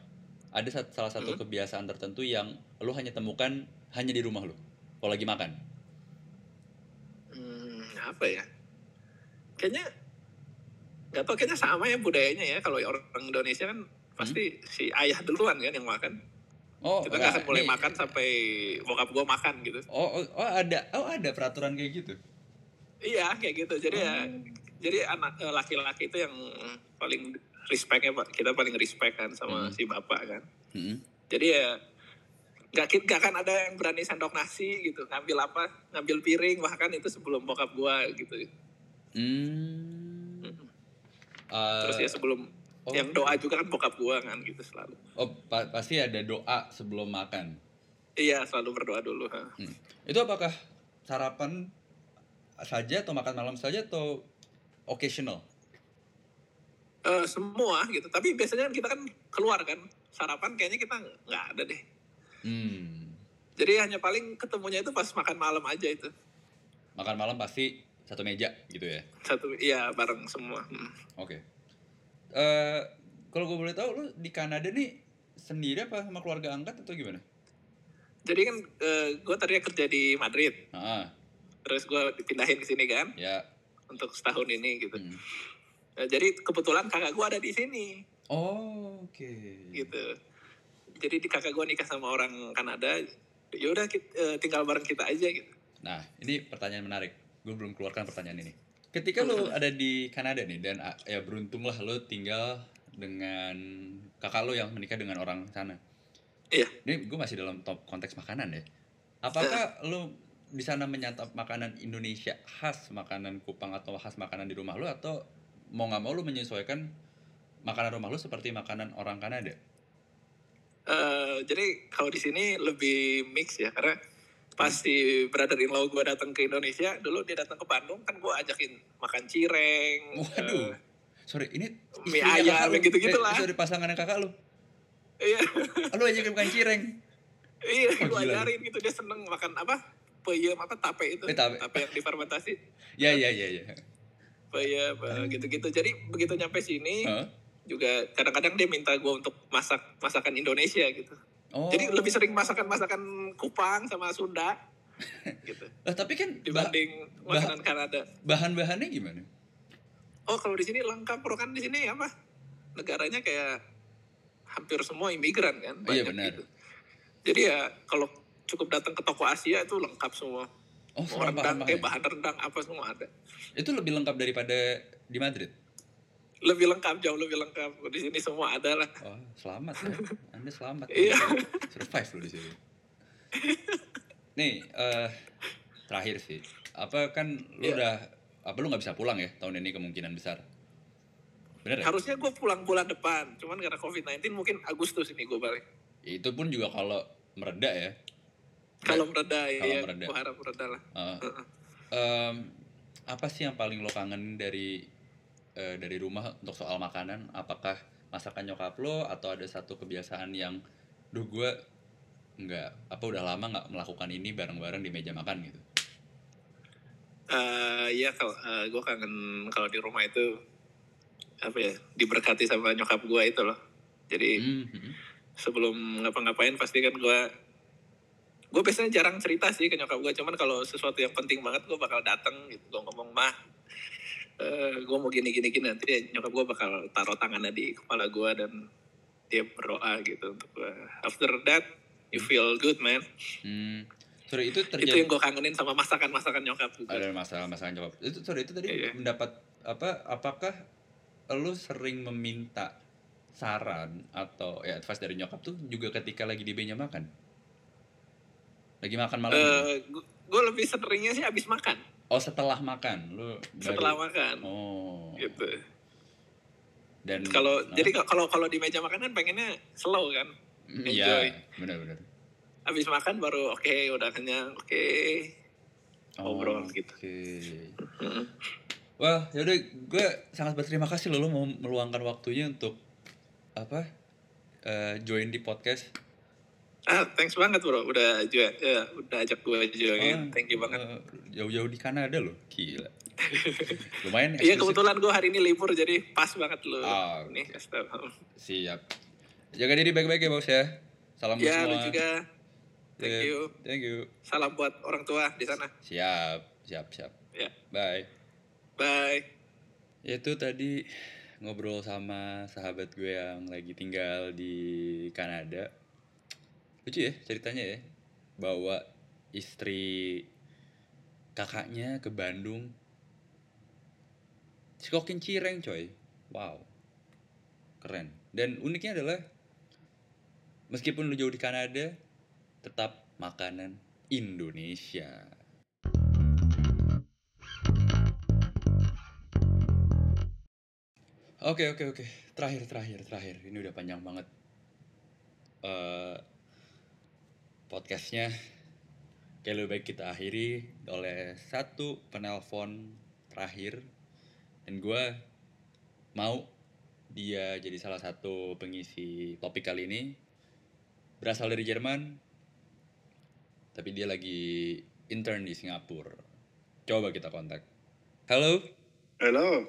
ada salah satu Hmm. kebiasaan tertentu yang lo hanya temukan hanya di rumah lo, kalau lagi makan? Hmm, apa ya? Kayaknya nggak tau kayaknya sama ya budayanya ya kalau orang Indonesia kan pasti si ayah duluan kan yang makan. Oh, Kita nggak akan mulai nih. makan sampai bokap gua makan gitu. Oh, oh, oh, ada, oh ada peraturan kayak gitu. Iya kayak gitu. Jadi ya, Oh. jadi anak eh, laki-laki itu yang paling respectnya pak. Kita paling respect kan sama Hmm. si bapak kan. Hmm. Jadi ya nggak ki- nggak akan ada yang berani sendok nasi gitu ngambil apa ngambil piring bahkan itu sebelum bokap gua gitu Hmm. Ah, terus ya sebelum oh. yang doa juga kan bokap gua kan gitu selalu Oh, pa- pasti ada doa sebelum makan. iya selalu berdoa dulu ha. Hmm. Itu apakah sarapan saja atau makan malam saja atau occasional? Eh, semua gitu tapi biasanya kita kan keluar kan sarapan kayaknya kita nggak ada deh Hmm. jadi hanya paling ketemunya itu pas makan malam aja itu Makan malam pasti satu meja gitu ya. satu iya bareng semua Hmm. Oke. Eh, kalau gue boleh tahu lu di Kanada nih sendiri apa sama keluarga angkat atau gimana? jadi kan gue tadinya kerja di Madrid Ah, terus gue dipindahin ke sini kan ya. untuk setahun ini gitu Hmm. Eh, jadi kebetulan kakak gue ada di sini Oh, oke. gitu jadi di kakak gue nikah sama orang Kanada ya udah kit- eh, tinggal bareng kita aja gitu Nah, ini pertanyaan menarik. Gue belum keluarkan pertanyaan ini. Ketika lu ada di Kanada nih dan ah, ya beruntunglah lu tinggal dengan kakak lu yang menikah dengan orang sana. Iya. Ini gue masih dalam top konteks makanan ya. Apakah lu di sana menyantap makanan Indonesia khas makanan Kupang atau khas makanan di rumah lu atau mau nggak mau lu menyesuaikan makanan rumah lu seperti makanan orang Kanada? Eh, jadi kalau di sini lebih mix ya karena pas si brother in law gue datang ke Indonesia dulu dia datang ke Bandung kan gue ajakin makan cireng Waduh. eh, Sorry, ini Mie ayam, gitu-gitu Eh, lah. sorry pasangan kakak lu. iya Lu aja bukan cireng. iya Oh, gue ajarin gitu dia seneng makan apa peyem apa tape itu Eh, tape. yang difermentasi Ya ya ya ya. peyem eh, gitu-gitu jadi begitu nyampe sini Hah? juga kadang-kadang dia minta gue untuk masak masakan Indonesia gitu Oh. jadi lebih sering masakan-masakan Kupang sama Sunda gitu Lah, tapi kan bah- dibanding makanan Kanada bahan-bahannya gimana? oh kalau di sini lengkap bro kan di sini apa negaranya kayak hampir semua imigran kan Oh, iya, banyak benar. gitu. jadi ya kalau cukup datang ke toko Asia itu lengkap semua Oh, mau rendang paham, kayak paham. bahan rendang apa semua ada Itu lebih lengkap daripada di Madrid. Lebih lengkap jauh lebih lengkap di sini semua ada lah Oh, selamat ya. Anda selamat. Iya. Survive loh di sini. Nih, eh terakhir sih. Apa kan lu Iya. udah apa lu nggak bisa pulang ya tahun ini kemungkinan besar. Bener ya? harusnya gue pulang bulan depan cuman karena COVID-19 mungkin Agustus ini gue balik Itu pun juga kalau mereda ya. kalau mereda Kalau ya mereda. gue harap mereda lah Eh, em, apa sih yang paling lo kangen dari eh, dari rumah untuk soal makanan? Apakah masakan nyokap lo atau ada satu kebiasaan yang, duh gue nggak apa udah lama nggak melakukan ini bareng-bareng di meja makan gitu? Eh ya kalau gue kangen kalau di rumah itu apa ya diberkati sama nyokap gue itu loh. Jadi Hmm, hmm. sebelum ngapa-ngapain pasti kan gue gue biasanya jarang cerita sih ke nyokap gue cuman kalau sesuatu yang penting banget gue bakal datang gitu gue ngomong mah gue mau gini gini gini nanti ya nyokap gue bakal taruh tangannya di kepala gue dan dia berdoa gitu untuk gue after that you feel good man Hmm. Sorry itu itu terjadi yang gue kangenin sama masakan masakan nyokap juga ada masalah-masalah jawab. Itu sorry itu tadi Iya. mendapat apa? Apakah lu sering meminta saran atau ya advice dari nyokap tuh juga ketika lagi di meja makan? Lagi makan malam? gitu? gue lebih seringnya sih abis makan Oh setelah makan lu baru- setelah makan Oh. gitu Dan kalau nah, jadi kalau kalau di meja makan kan pengennya slow kan mm, enjoy. Iya, benar-benar. abis makan baru oke udah kenyang oke Ngobrol gitu. Oke. Mm. Wah, yaudah gue sangat berterima kasih loh lo mau meluangkan waktunya untuk apa? eh, join di podcast. Ah thanks banget bro udah juga ya, udah ajak gue join thank you banget eh, jauh-jauh di Kanada loh, gila. Lumayan iya eksklusif. kebetulan gue hari ini libur jadi pas banget lo Ah, nih tau. Siap. Jaga diri baik-baik ya bos ya. Salam ya semua. lu juga thank Yep, you Thank you. salam buat orang tua di sana Siap, siap, siap. ya Bye. bye Itu tadi ngobrol sama sahabat gue yang lagi tinggal di Kanada. Lucu ya ceritanya ya. Bawa istri kakaknya ke Bandung. Cikokin cireng coy. Wow. Keren. Dan uniknya adalah meskipun lu jauh di Kanada, tetap makanan Indonesia. Oke oke oke. Terakhir terakhir terakhir. Ini udah panjang banget. eh podcastnya. Kayak lebih baik kita akhiri oleh satu penelpon terakhir. Dan gue mau dia jadi salah satu pengisi topik kali ini. Berasal dari Jerman. Tapi dia lagi intern di Singapura. Coba kita kontak. Halo? Hello.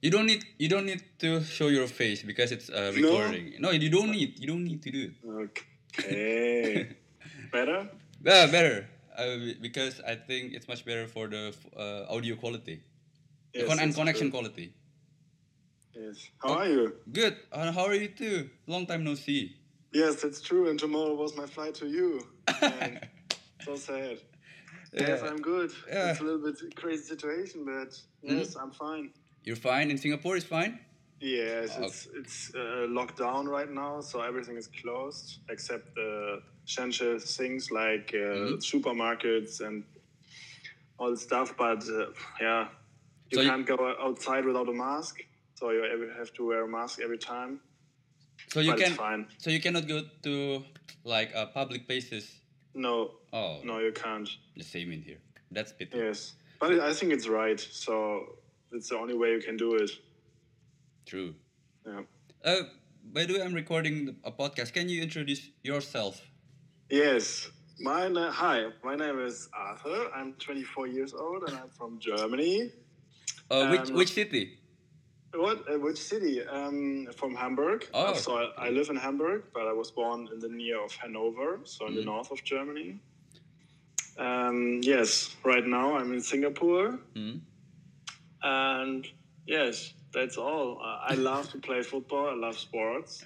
You don't need you don't need to show your face because it's uh, No. recording. No. you don't need you don't need to do it. Okay. Better? Yeah, better. Uh, because I think it's much better for the uh, audio quality Yes, Con- and connection true. quality. Yes. How are you? Good. And how are you too? Long time no see. Yes, that's true. And tomorrow was my flight to you. So sad. Yes, I'm good. Yeah. It's a little bit crazy situation, but Mhm. yes, I'm fine. You're fine in Singapore. Is fine. Yes, Okay. it's it's uh, locked down right now, so everything is closed except the essential things like uh, Mhm. supermarkets and all the stuff. But uh, yeah, you So can't go outside without a mask, so you have to wear a mask every time. So you but can it's fine. so you cannot go to like uh, public places. No, Oh, no, you can't. the same in here. That's pity. Yes, but I think it's right. So it's the only way you can do it. True. Yeah. Uh, by the way, I'm recording a podcast. Can you introduce yourself? Yes. My na- hi, my name is Arthur. I'm 24 years old and I'm from Germany. Uh, which Um, which city? What? Uh, which city? Um, from Hamburg. Oh, So I, I live in Hamburg, but I was born in the near of Hanover, so in the Mhm. north of Germany. Um, yes. Right now I'm in Singapore, Hmm? and yes, that's all. Uh, I love to play football. I love sports.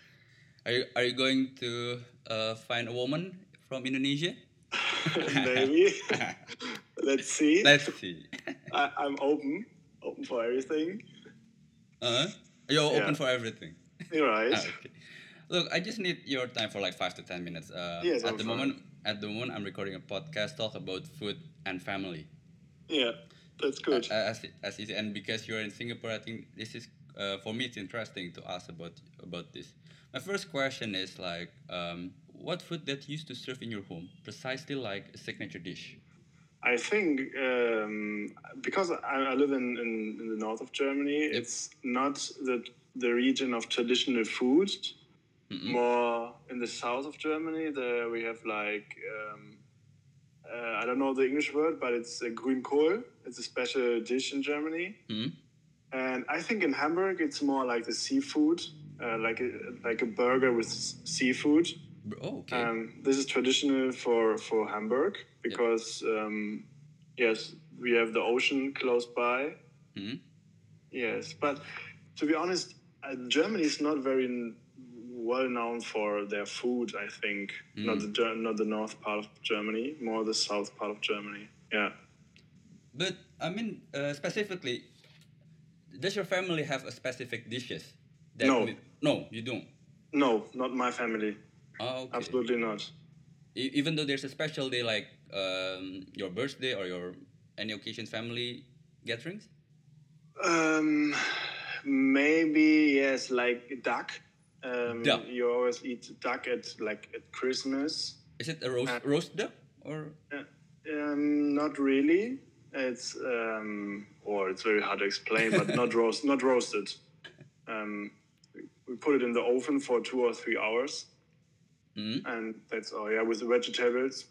Are you are you going to uh, find a woman from Indonesia? Maybe. Let's see. Let's see. I, I'm open, open for everything. Uh, you're open Yeah. for everything. You're right. Ah, okay. Look, I just need your time for like five to ten minutes. Uh, Yes, at I'm the fine. moment, at the moment, I'm recording a podcast talk about food and family. Yeah, that's good. As as easy, and because you're in Singapore, I think this is uh, for me. It's interesting to ask about about this. My first question is like, um, what food that you used to serve in your home, precisely like a signature dish? I think um, because I, I live in, in, in the north of Germany, it's not the the region of traditional food. Mm-mm. More in the south of Germany, there we have like um, uh, I don't know the English word, but it's a Grünkohl. It's a special dish in Germany. Hmm? And I think in Hamburg it's more like the seafood, uh, like a, like a burger with seafood. Oh, okay. Um, this is traditional for for Hamburg because um, yes, we have the ocean close by. Hmm? Yes, but to be honest, uh, Germany is not very well known for their food. I think not the not the north part of Germany, more the south part of Germany. Yeah. But I mean, uh, specifically, does your family have a specific dishes? No. no, you don't. No, not my family. Oh, okay. Absolutely not. E- even though there's a special day like um, your birthday or your any occasion family gatherings. Um, maybe yes, like duck. Um, Duck. You always eat duck at like at Christmas. Is it a roast Uh, roast duck or? Um, not really. It's um, or it's very hard to explain, but not roast, not roasted. Um, we- put it in the oven for two or three hours, Hmm? and that's all. Yeah, with the vegetables.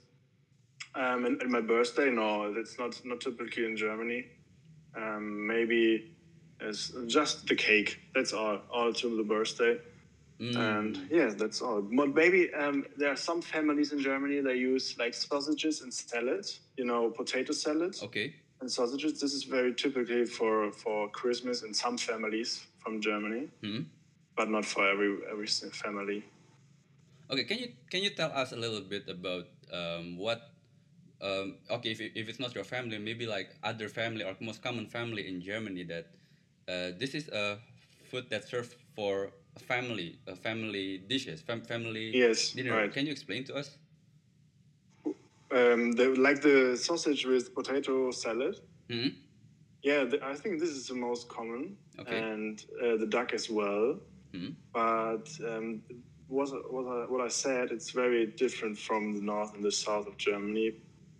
Um, and, and my birthday, no, that's not not typically in Germany. Um, maybe it's just the cake. That's all. All to the birthday. Mm. And yeah, that's all. But maybe um, there are some families in Germany that use like sausages and salad. You know, potato salad Okay. and sausages. This is very typically for for Christmas in some families from Germany, Hmm? but not for every every family. Okay. Can you can you tell us a little bit about um, what? Um, okay, if, if it's not your family, maybe like other family or most common family in Germany that uh, this is a food that's served for family, a family dishes, fam- family Yes, dinner. right. Can you explain to us? Um, the, like the sausage with potato salad. Hmm? Yeah, the, I think this is the most common, Okay. and uh, the duck as well. Hmm? But um, what, what, I, what I said, it's very different from the north and the south of Germany,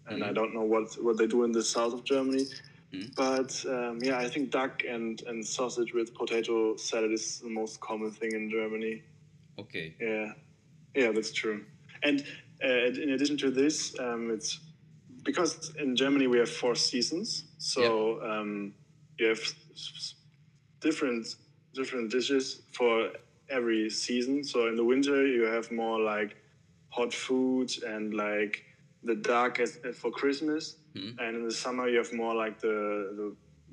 and I Mhm. don't know what, what they do in the south of Germany. Mhm. But um, yeah, I think duck and, and sausage with potato salad is the most common thing in Germany. Okay. Yeah, yeah, that's true. And uh, in addition to this, um, it's because in Germany we have four seasons, so um, you have different different dishes for every season. So in the winter you have more like hot food and like the duck as for Christmas, Mhm. and in the summer you have more like the, the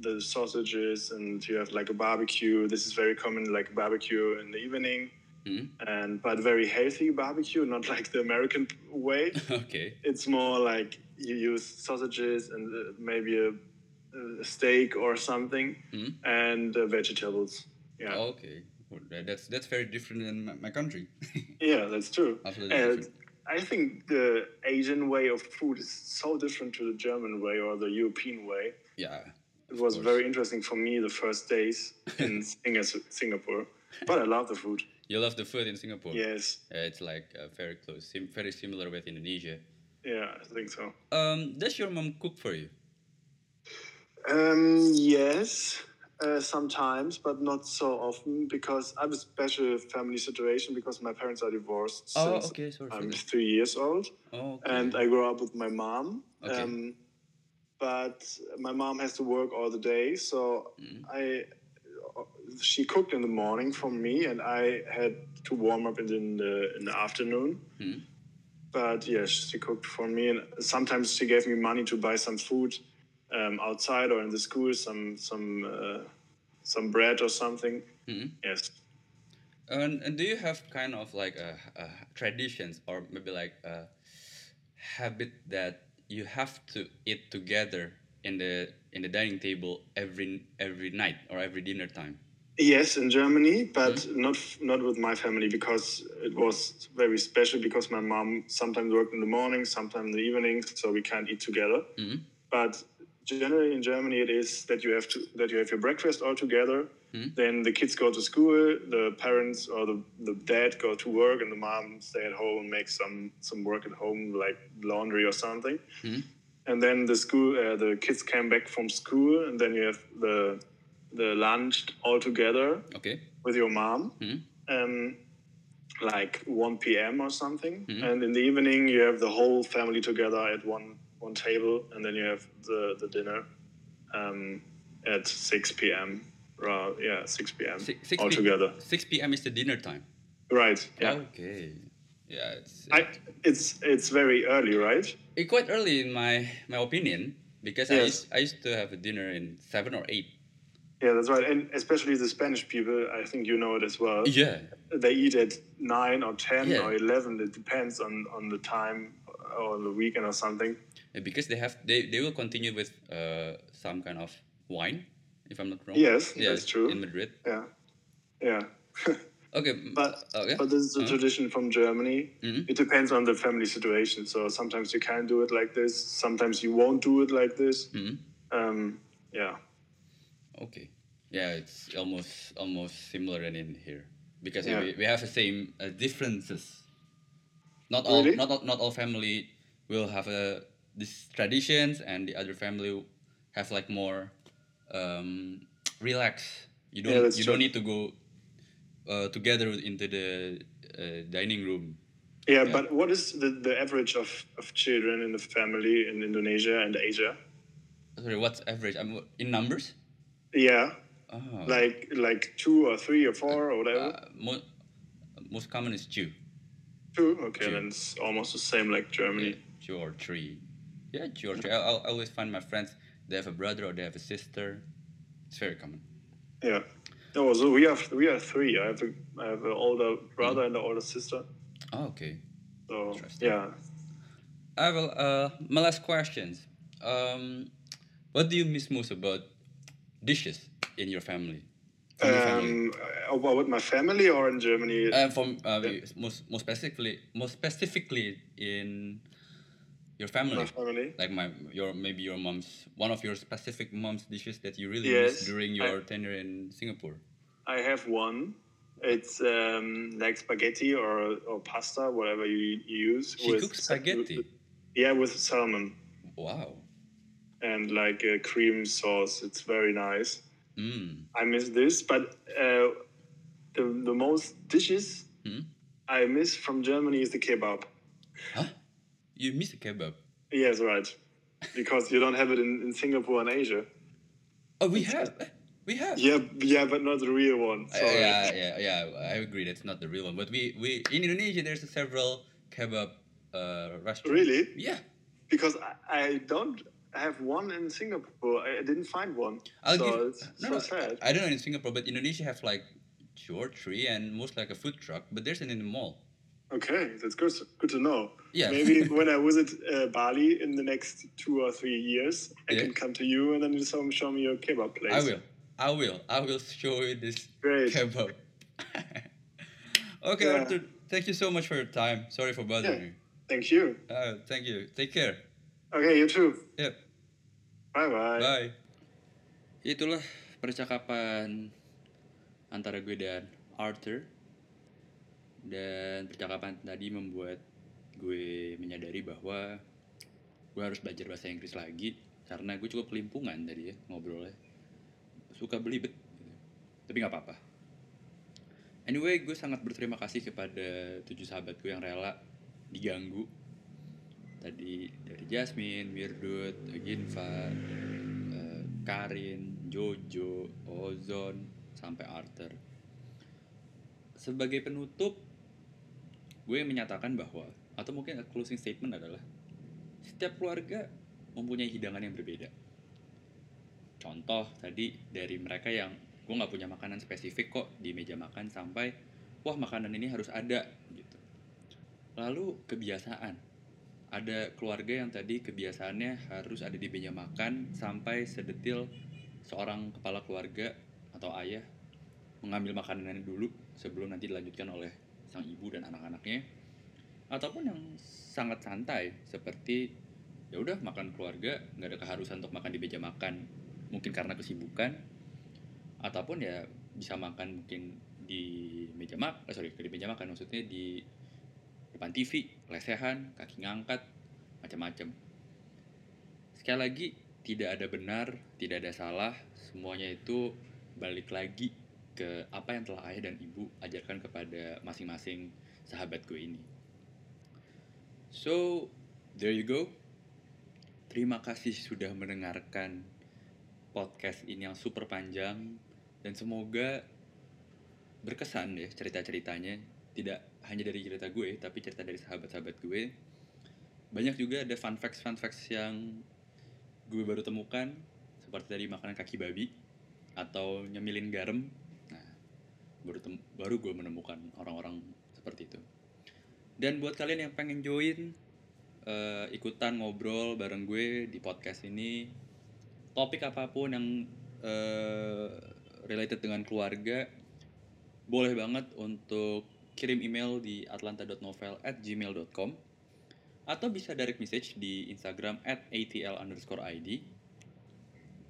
the sausages and you have like a barbecue. This is very common, like barbecue in the evening Hmm? and but very healthy barbecue, not like the American way. okay. It's more like you use sausages and uh, maybe a, a steak or something, Hmm? and uh, vegetables. Yeah, Okay. Well, That's that's very different in my, my country. yeah, that's true. Absolutely. I think the Asian way of food is so different to the German way or the European way. Yeah. It was course. very interesting for me the first days in Singa- Singapore, but I love the food. You love the food in Singapore. Yes, Uh, it's like uh, very close, sim- very similar with Indonesia. yeah, I think so. Um, does your mom cook for you? Um, yes, uh, sometimes, but not so often because I have a special family situation because my parents are divorced Oh, since okay. Sorry I'm that. three years old, Oh, okay. and I grew up with my mom. Okay. Um, but my mom has to work all the day, so Mm. I she cooked in the morning for me, and I had to warm up in the in the afternoon. Mm. But yes, she cooked for me, and sometimes she gave me money to buy some food um, outside or in the school, some some uh, some bread or something. Mhm. Yes. And, and do you have kind of like a, a traditions or maybe like a habit that you have to eat together in the in the dining table every every night or every dinner time? Yes, in Germany, but not not with my family because it was very special because my mom sometimes worked in the morning, sometimes in the evening, so we can't eat together. Mhm. But generally in Germany, it is that you have to that you have your breakfast all together. Then the kids go to school, the parents or the, the dad go to work, and the mom stay at home and make some some work at home like laundry or something. And then the school, uh, the kids came back from school, and then you have the the lunch all together Okay. with your mom, Mhm. um, like 1 p.m. or something. Mhm. And in the evening, you have the whole family together at one one table, and then you have the the dinner um, at 6 p.m. Right, yeah, 6 p.m. Six, six all p- together. 6 p.m. is the dinner time. Right. Yeah. Okay. Yeah, it's I, it's it's very early, right? It's quite early in my my opinion because I used, I used to have a dinner in seven or eight. Yeah, that's right. And especially the Spanish people, I think you know it as well. Yeah. They eat at nine or ten Yeah. or eleven. It depends on on the time or the weekend or something. Uh, because they have they, they will continue with uh, some kind of wine if i'm not wrong Yes, Yeah, that's true. in madrid Yeah, yeah. okay But okay but this is a Uh-huh. tradition from Germany. Mhm. It depends on the family situation. So sometimes you can do it like this. Sometimes you won't do it like this. Mhm. Um, yeah. okay yeah it's almost almost similar than in here because Yeah. we, we have the same uh, differences not all Really? not not all family will have uh, these traditions and the other family have like more um, relax you don't Yeah, you true. don't need to go uh, together into the uh, dining room Yeah, Yeah. but what is the, the average of, of children in the family in Indonesia and Asia? sorry what's average I'm, in numbers Yeah, oh. like like two or three or four or whatever. uh, mo- most common is two two. Okay, two. then it's almost the same like Germany. Yeah, two or three. Yeah, Georgia. I, I always find my friends they have a brother or they have a sister. It's very common. Yeah. No, so we have we are three. I have a I have an older brother and an older sister. Oh, okay. So Interesting. yeah. I will. Uh, my last questions. Um, what do you miss most about dishes in your family? From your family. Um, about my family or in Germany? Uh, from uh, Yeah. most most specifically, most specifically in your family. my family. Like my your maybe your mom's one of your specific mom's dishes that you really Yes, miss during I- your tenure in Singapore. I have one. It's um, like spaghetti or or pasta, whatever you, you use. She cooks sa- spaghetti. Yeah, with salmon Wow. and like a cream sauce. It's very nice. Mm. I miss this, but uh, the the most dishes Hmm? I miss from Germany is the kebab. Huh? You miss a kebab? Yes, right. Because you don't have it in, in Singapore and Asia. Oh, we have. We have. Yeah, yeah, but not the real one. Uh, yeah, yeah, yeah. I agree. That's not the real one. But we, we in Indonesia, there's several kebab uh, restaurants. Really? Yeah. Because I, I don't have one in Singapore. I, I didn't find one. I'll so give. it's no, so sad. I don't know in Singapore, but Indonesia have like two or three, and most like a food truck. But there's an in the mall. Okay, that's good. Good to know. Yeah. Maybe when I visit uh, Bali in the next two or three years, I Yeah. can come to you and then you show, show me your kebab place. I will. I will. I will show you this Great. kebab. okay, Yeah. Arthur. Thank you so much for your time. Sorry for bothering you. Thank you. Uh, thank you. Take care. Okay, you too. Yep. Bye bye. Bye. Itulah percakapan antara gue dan Arthur. Dan percakapan tadi membuat gue menyadari bahwa gue harus belajar bahasa Inggris lagi karena gue cukup kelimpungan tadi ya ngobrolnya. Suka belibet. gitu. Tapi nggak apa-apa. Anyway, gue sangat berterima kasih kepada tujuh sahabat gue yang rela diganggu tadi dari Jasmine, Mirdut, Ginva, eh, Karin, Jojo, Ozon, sampai Arthur. Sebagai penutup, gue menyatakan bahwa atau mungkin closing statement adalah setiap keluarga mempunyai hidangan yang berbeda. Contoh tadi dari mereka yang gue nggak punya makanan spesifik kok di meja makan sampai wah makanan ini harus ada gitu. Lalu kebiasaan. Ada keluarga yang tadi kebiasaannya harus ada di meja makan sampai sedetil seorang kepala keluarga atau ayah mengambil makanannya dulu sebelum nanti dilanjutkan oleh sang ibu dan anak-anaknya ataupun yang sangat santai seperti ya udah makan keluarga nggak ada keharusan untuk makan di meja makan mungkin karena kesibukan. Ataupun ya bisa makan mungkin di meja mak eh, sorry di meja makan maksudnya di depan TV lesehan kaki ngangkat macam-macam. Sekali lagi tidak ada benar tidak ada salah semuanya itu balik lagi ke apa yang telah ayah dan ibu ajarkan kepada masing-masing sahabat gue ini so there you go. Terima kasih sudah mendengarkan podcast ini yang super panjang. Dan semoga berkesan ya cerita-ceritanya. Tidak hanya dari cerita gue tapi cerita dari sahabat-sahabat gue. Banyak juga ada fun facts fun facts yang gue baru temukan. Seperti tadi makanan kaki babi atau nyemilin garam. Nah baru tem baru gue menemukan orang-orang seperti itu dan buat kalian yang pengen join uh, ikutan ngobrol bareng gue di podcast ini topik apa pun yang uh, related dengan keluarga boleh banget untuk kirim email di atlanta.novel at gmail.com atau bisa direct message di Instagram at atl underscore id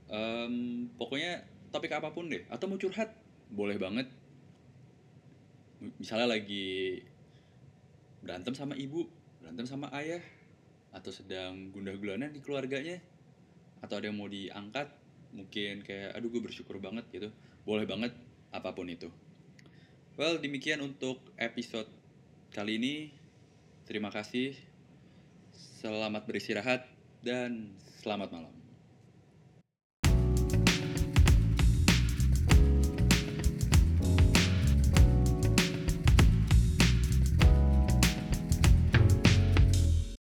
um, pokoknya topik apa pun deh atau mau curhat boleh banget. Misalnya lagi berantem sama ibu berantem sama ayah atau sedang gundah gulana di keluarganya atau ada yang mau diangkat mungkin kayak aduh gue bersyukur banget gitu boleh banget apa pun itu Well, demikian untuk episode kali ini. Terima kasih. Selamat beristirahat dan selamat malam.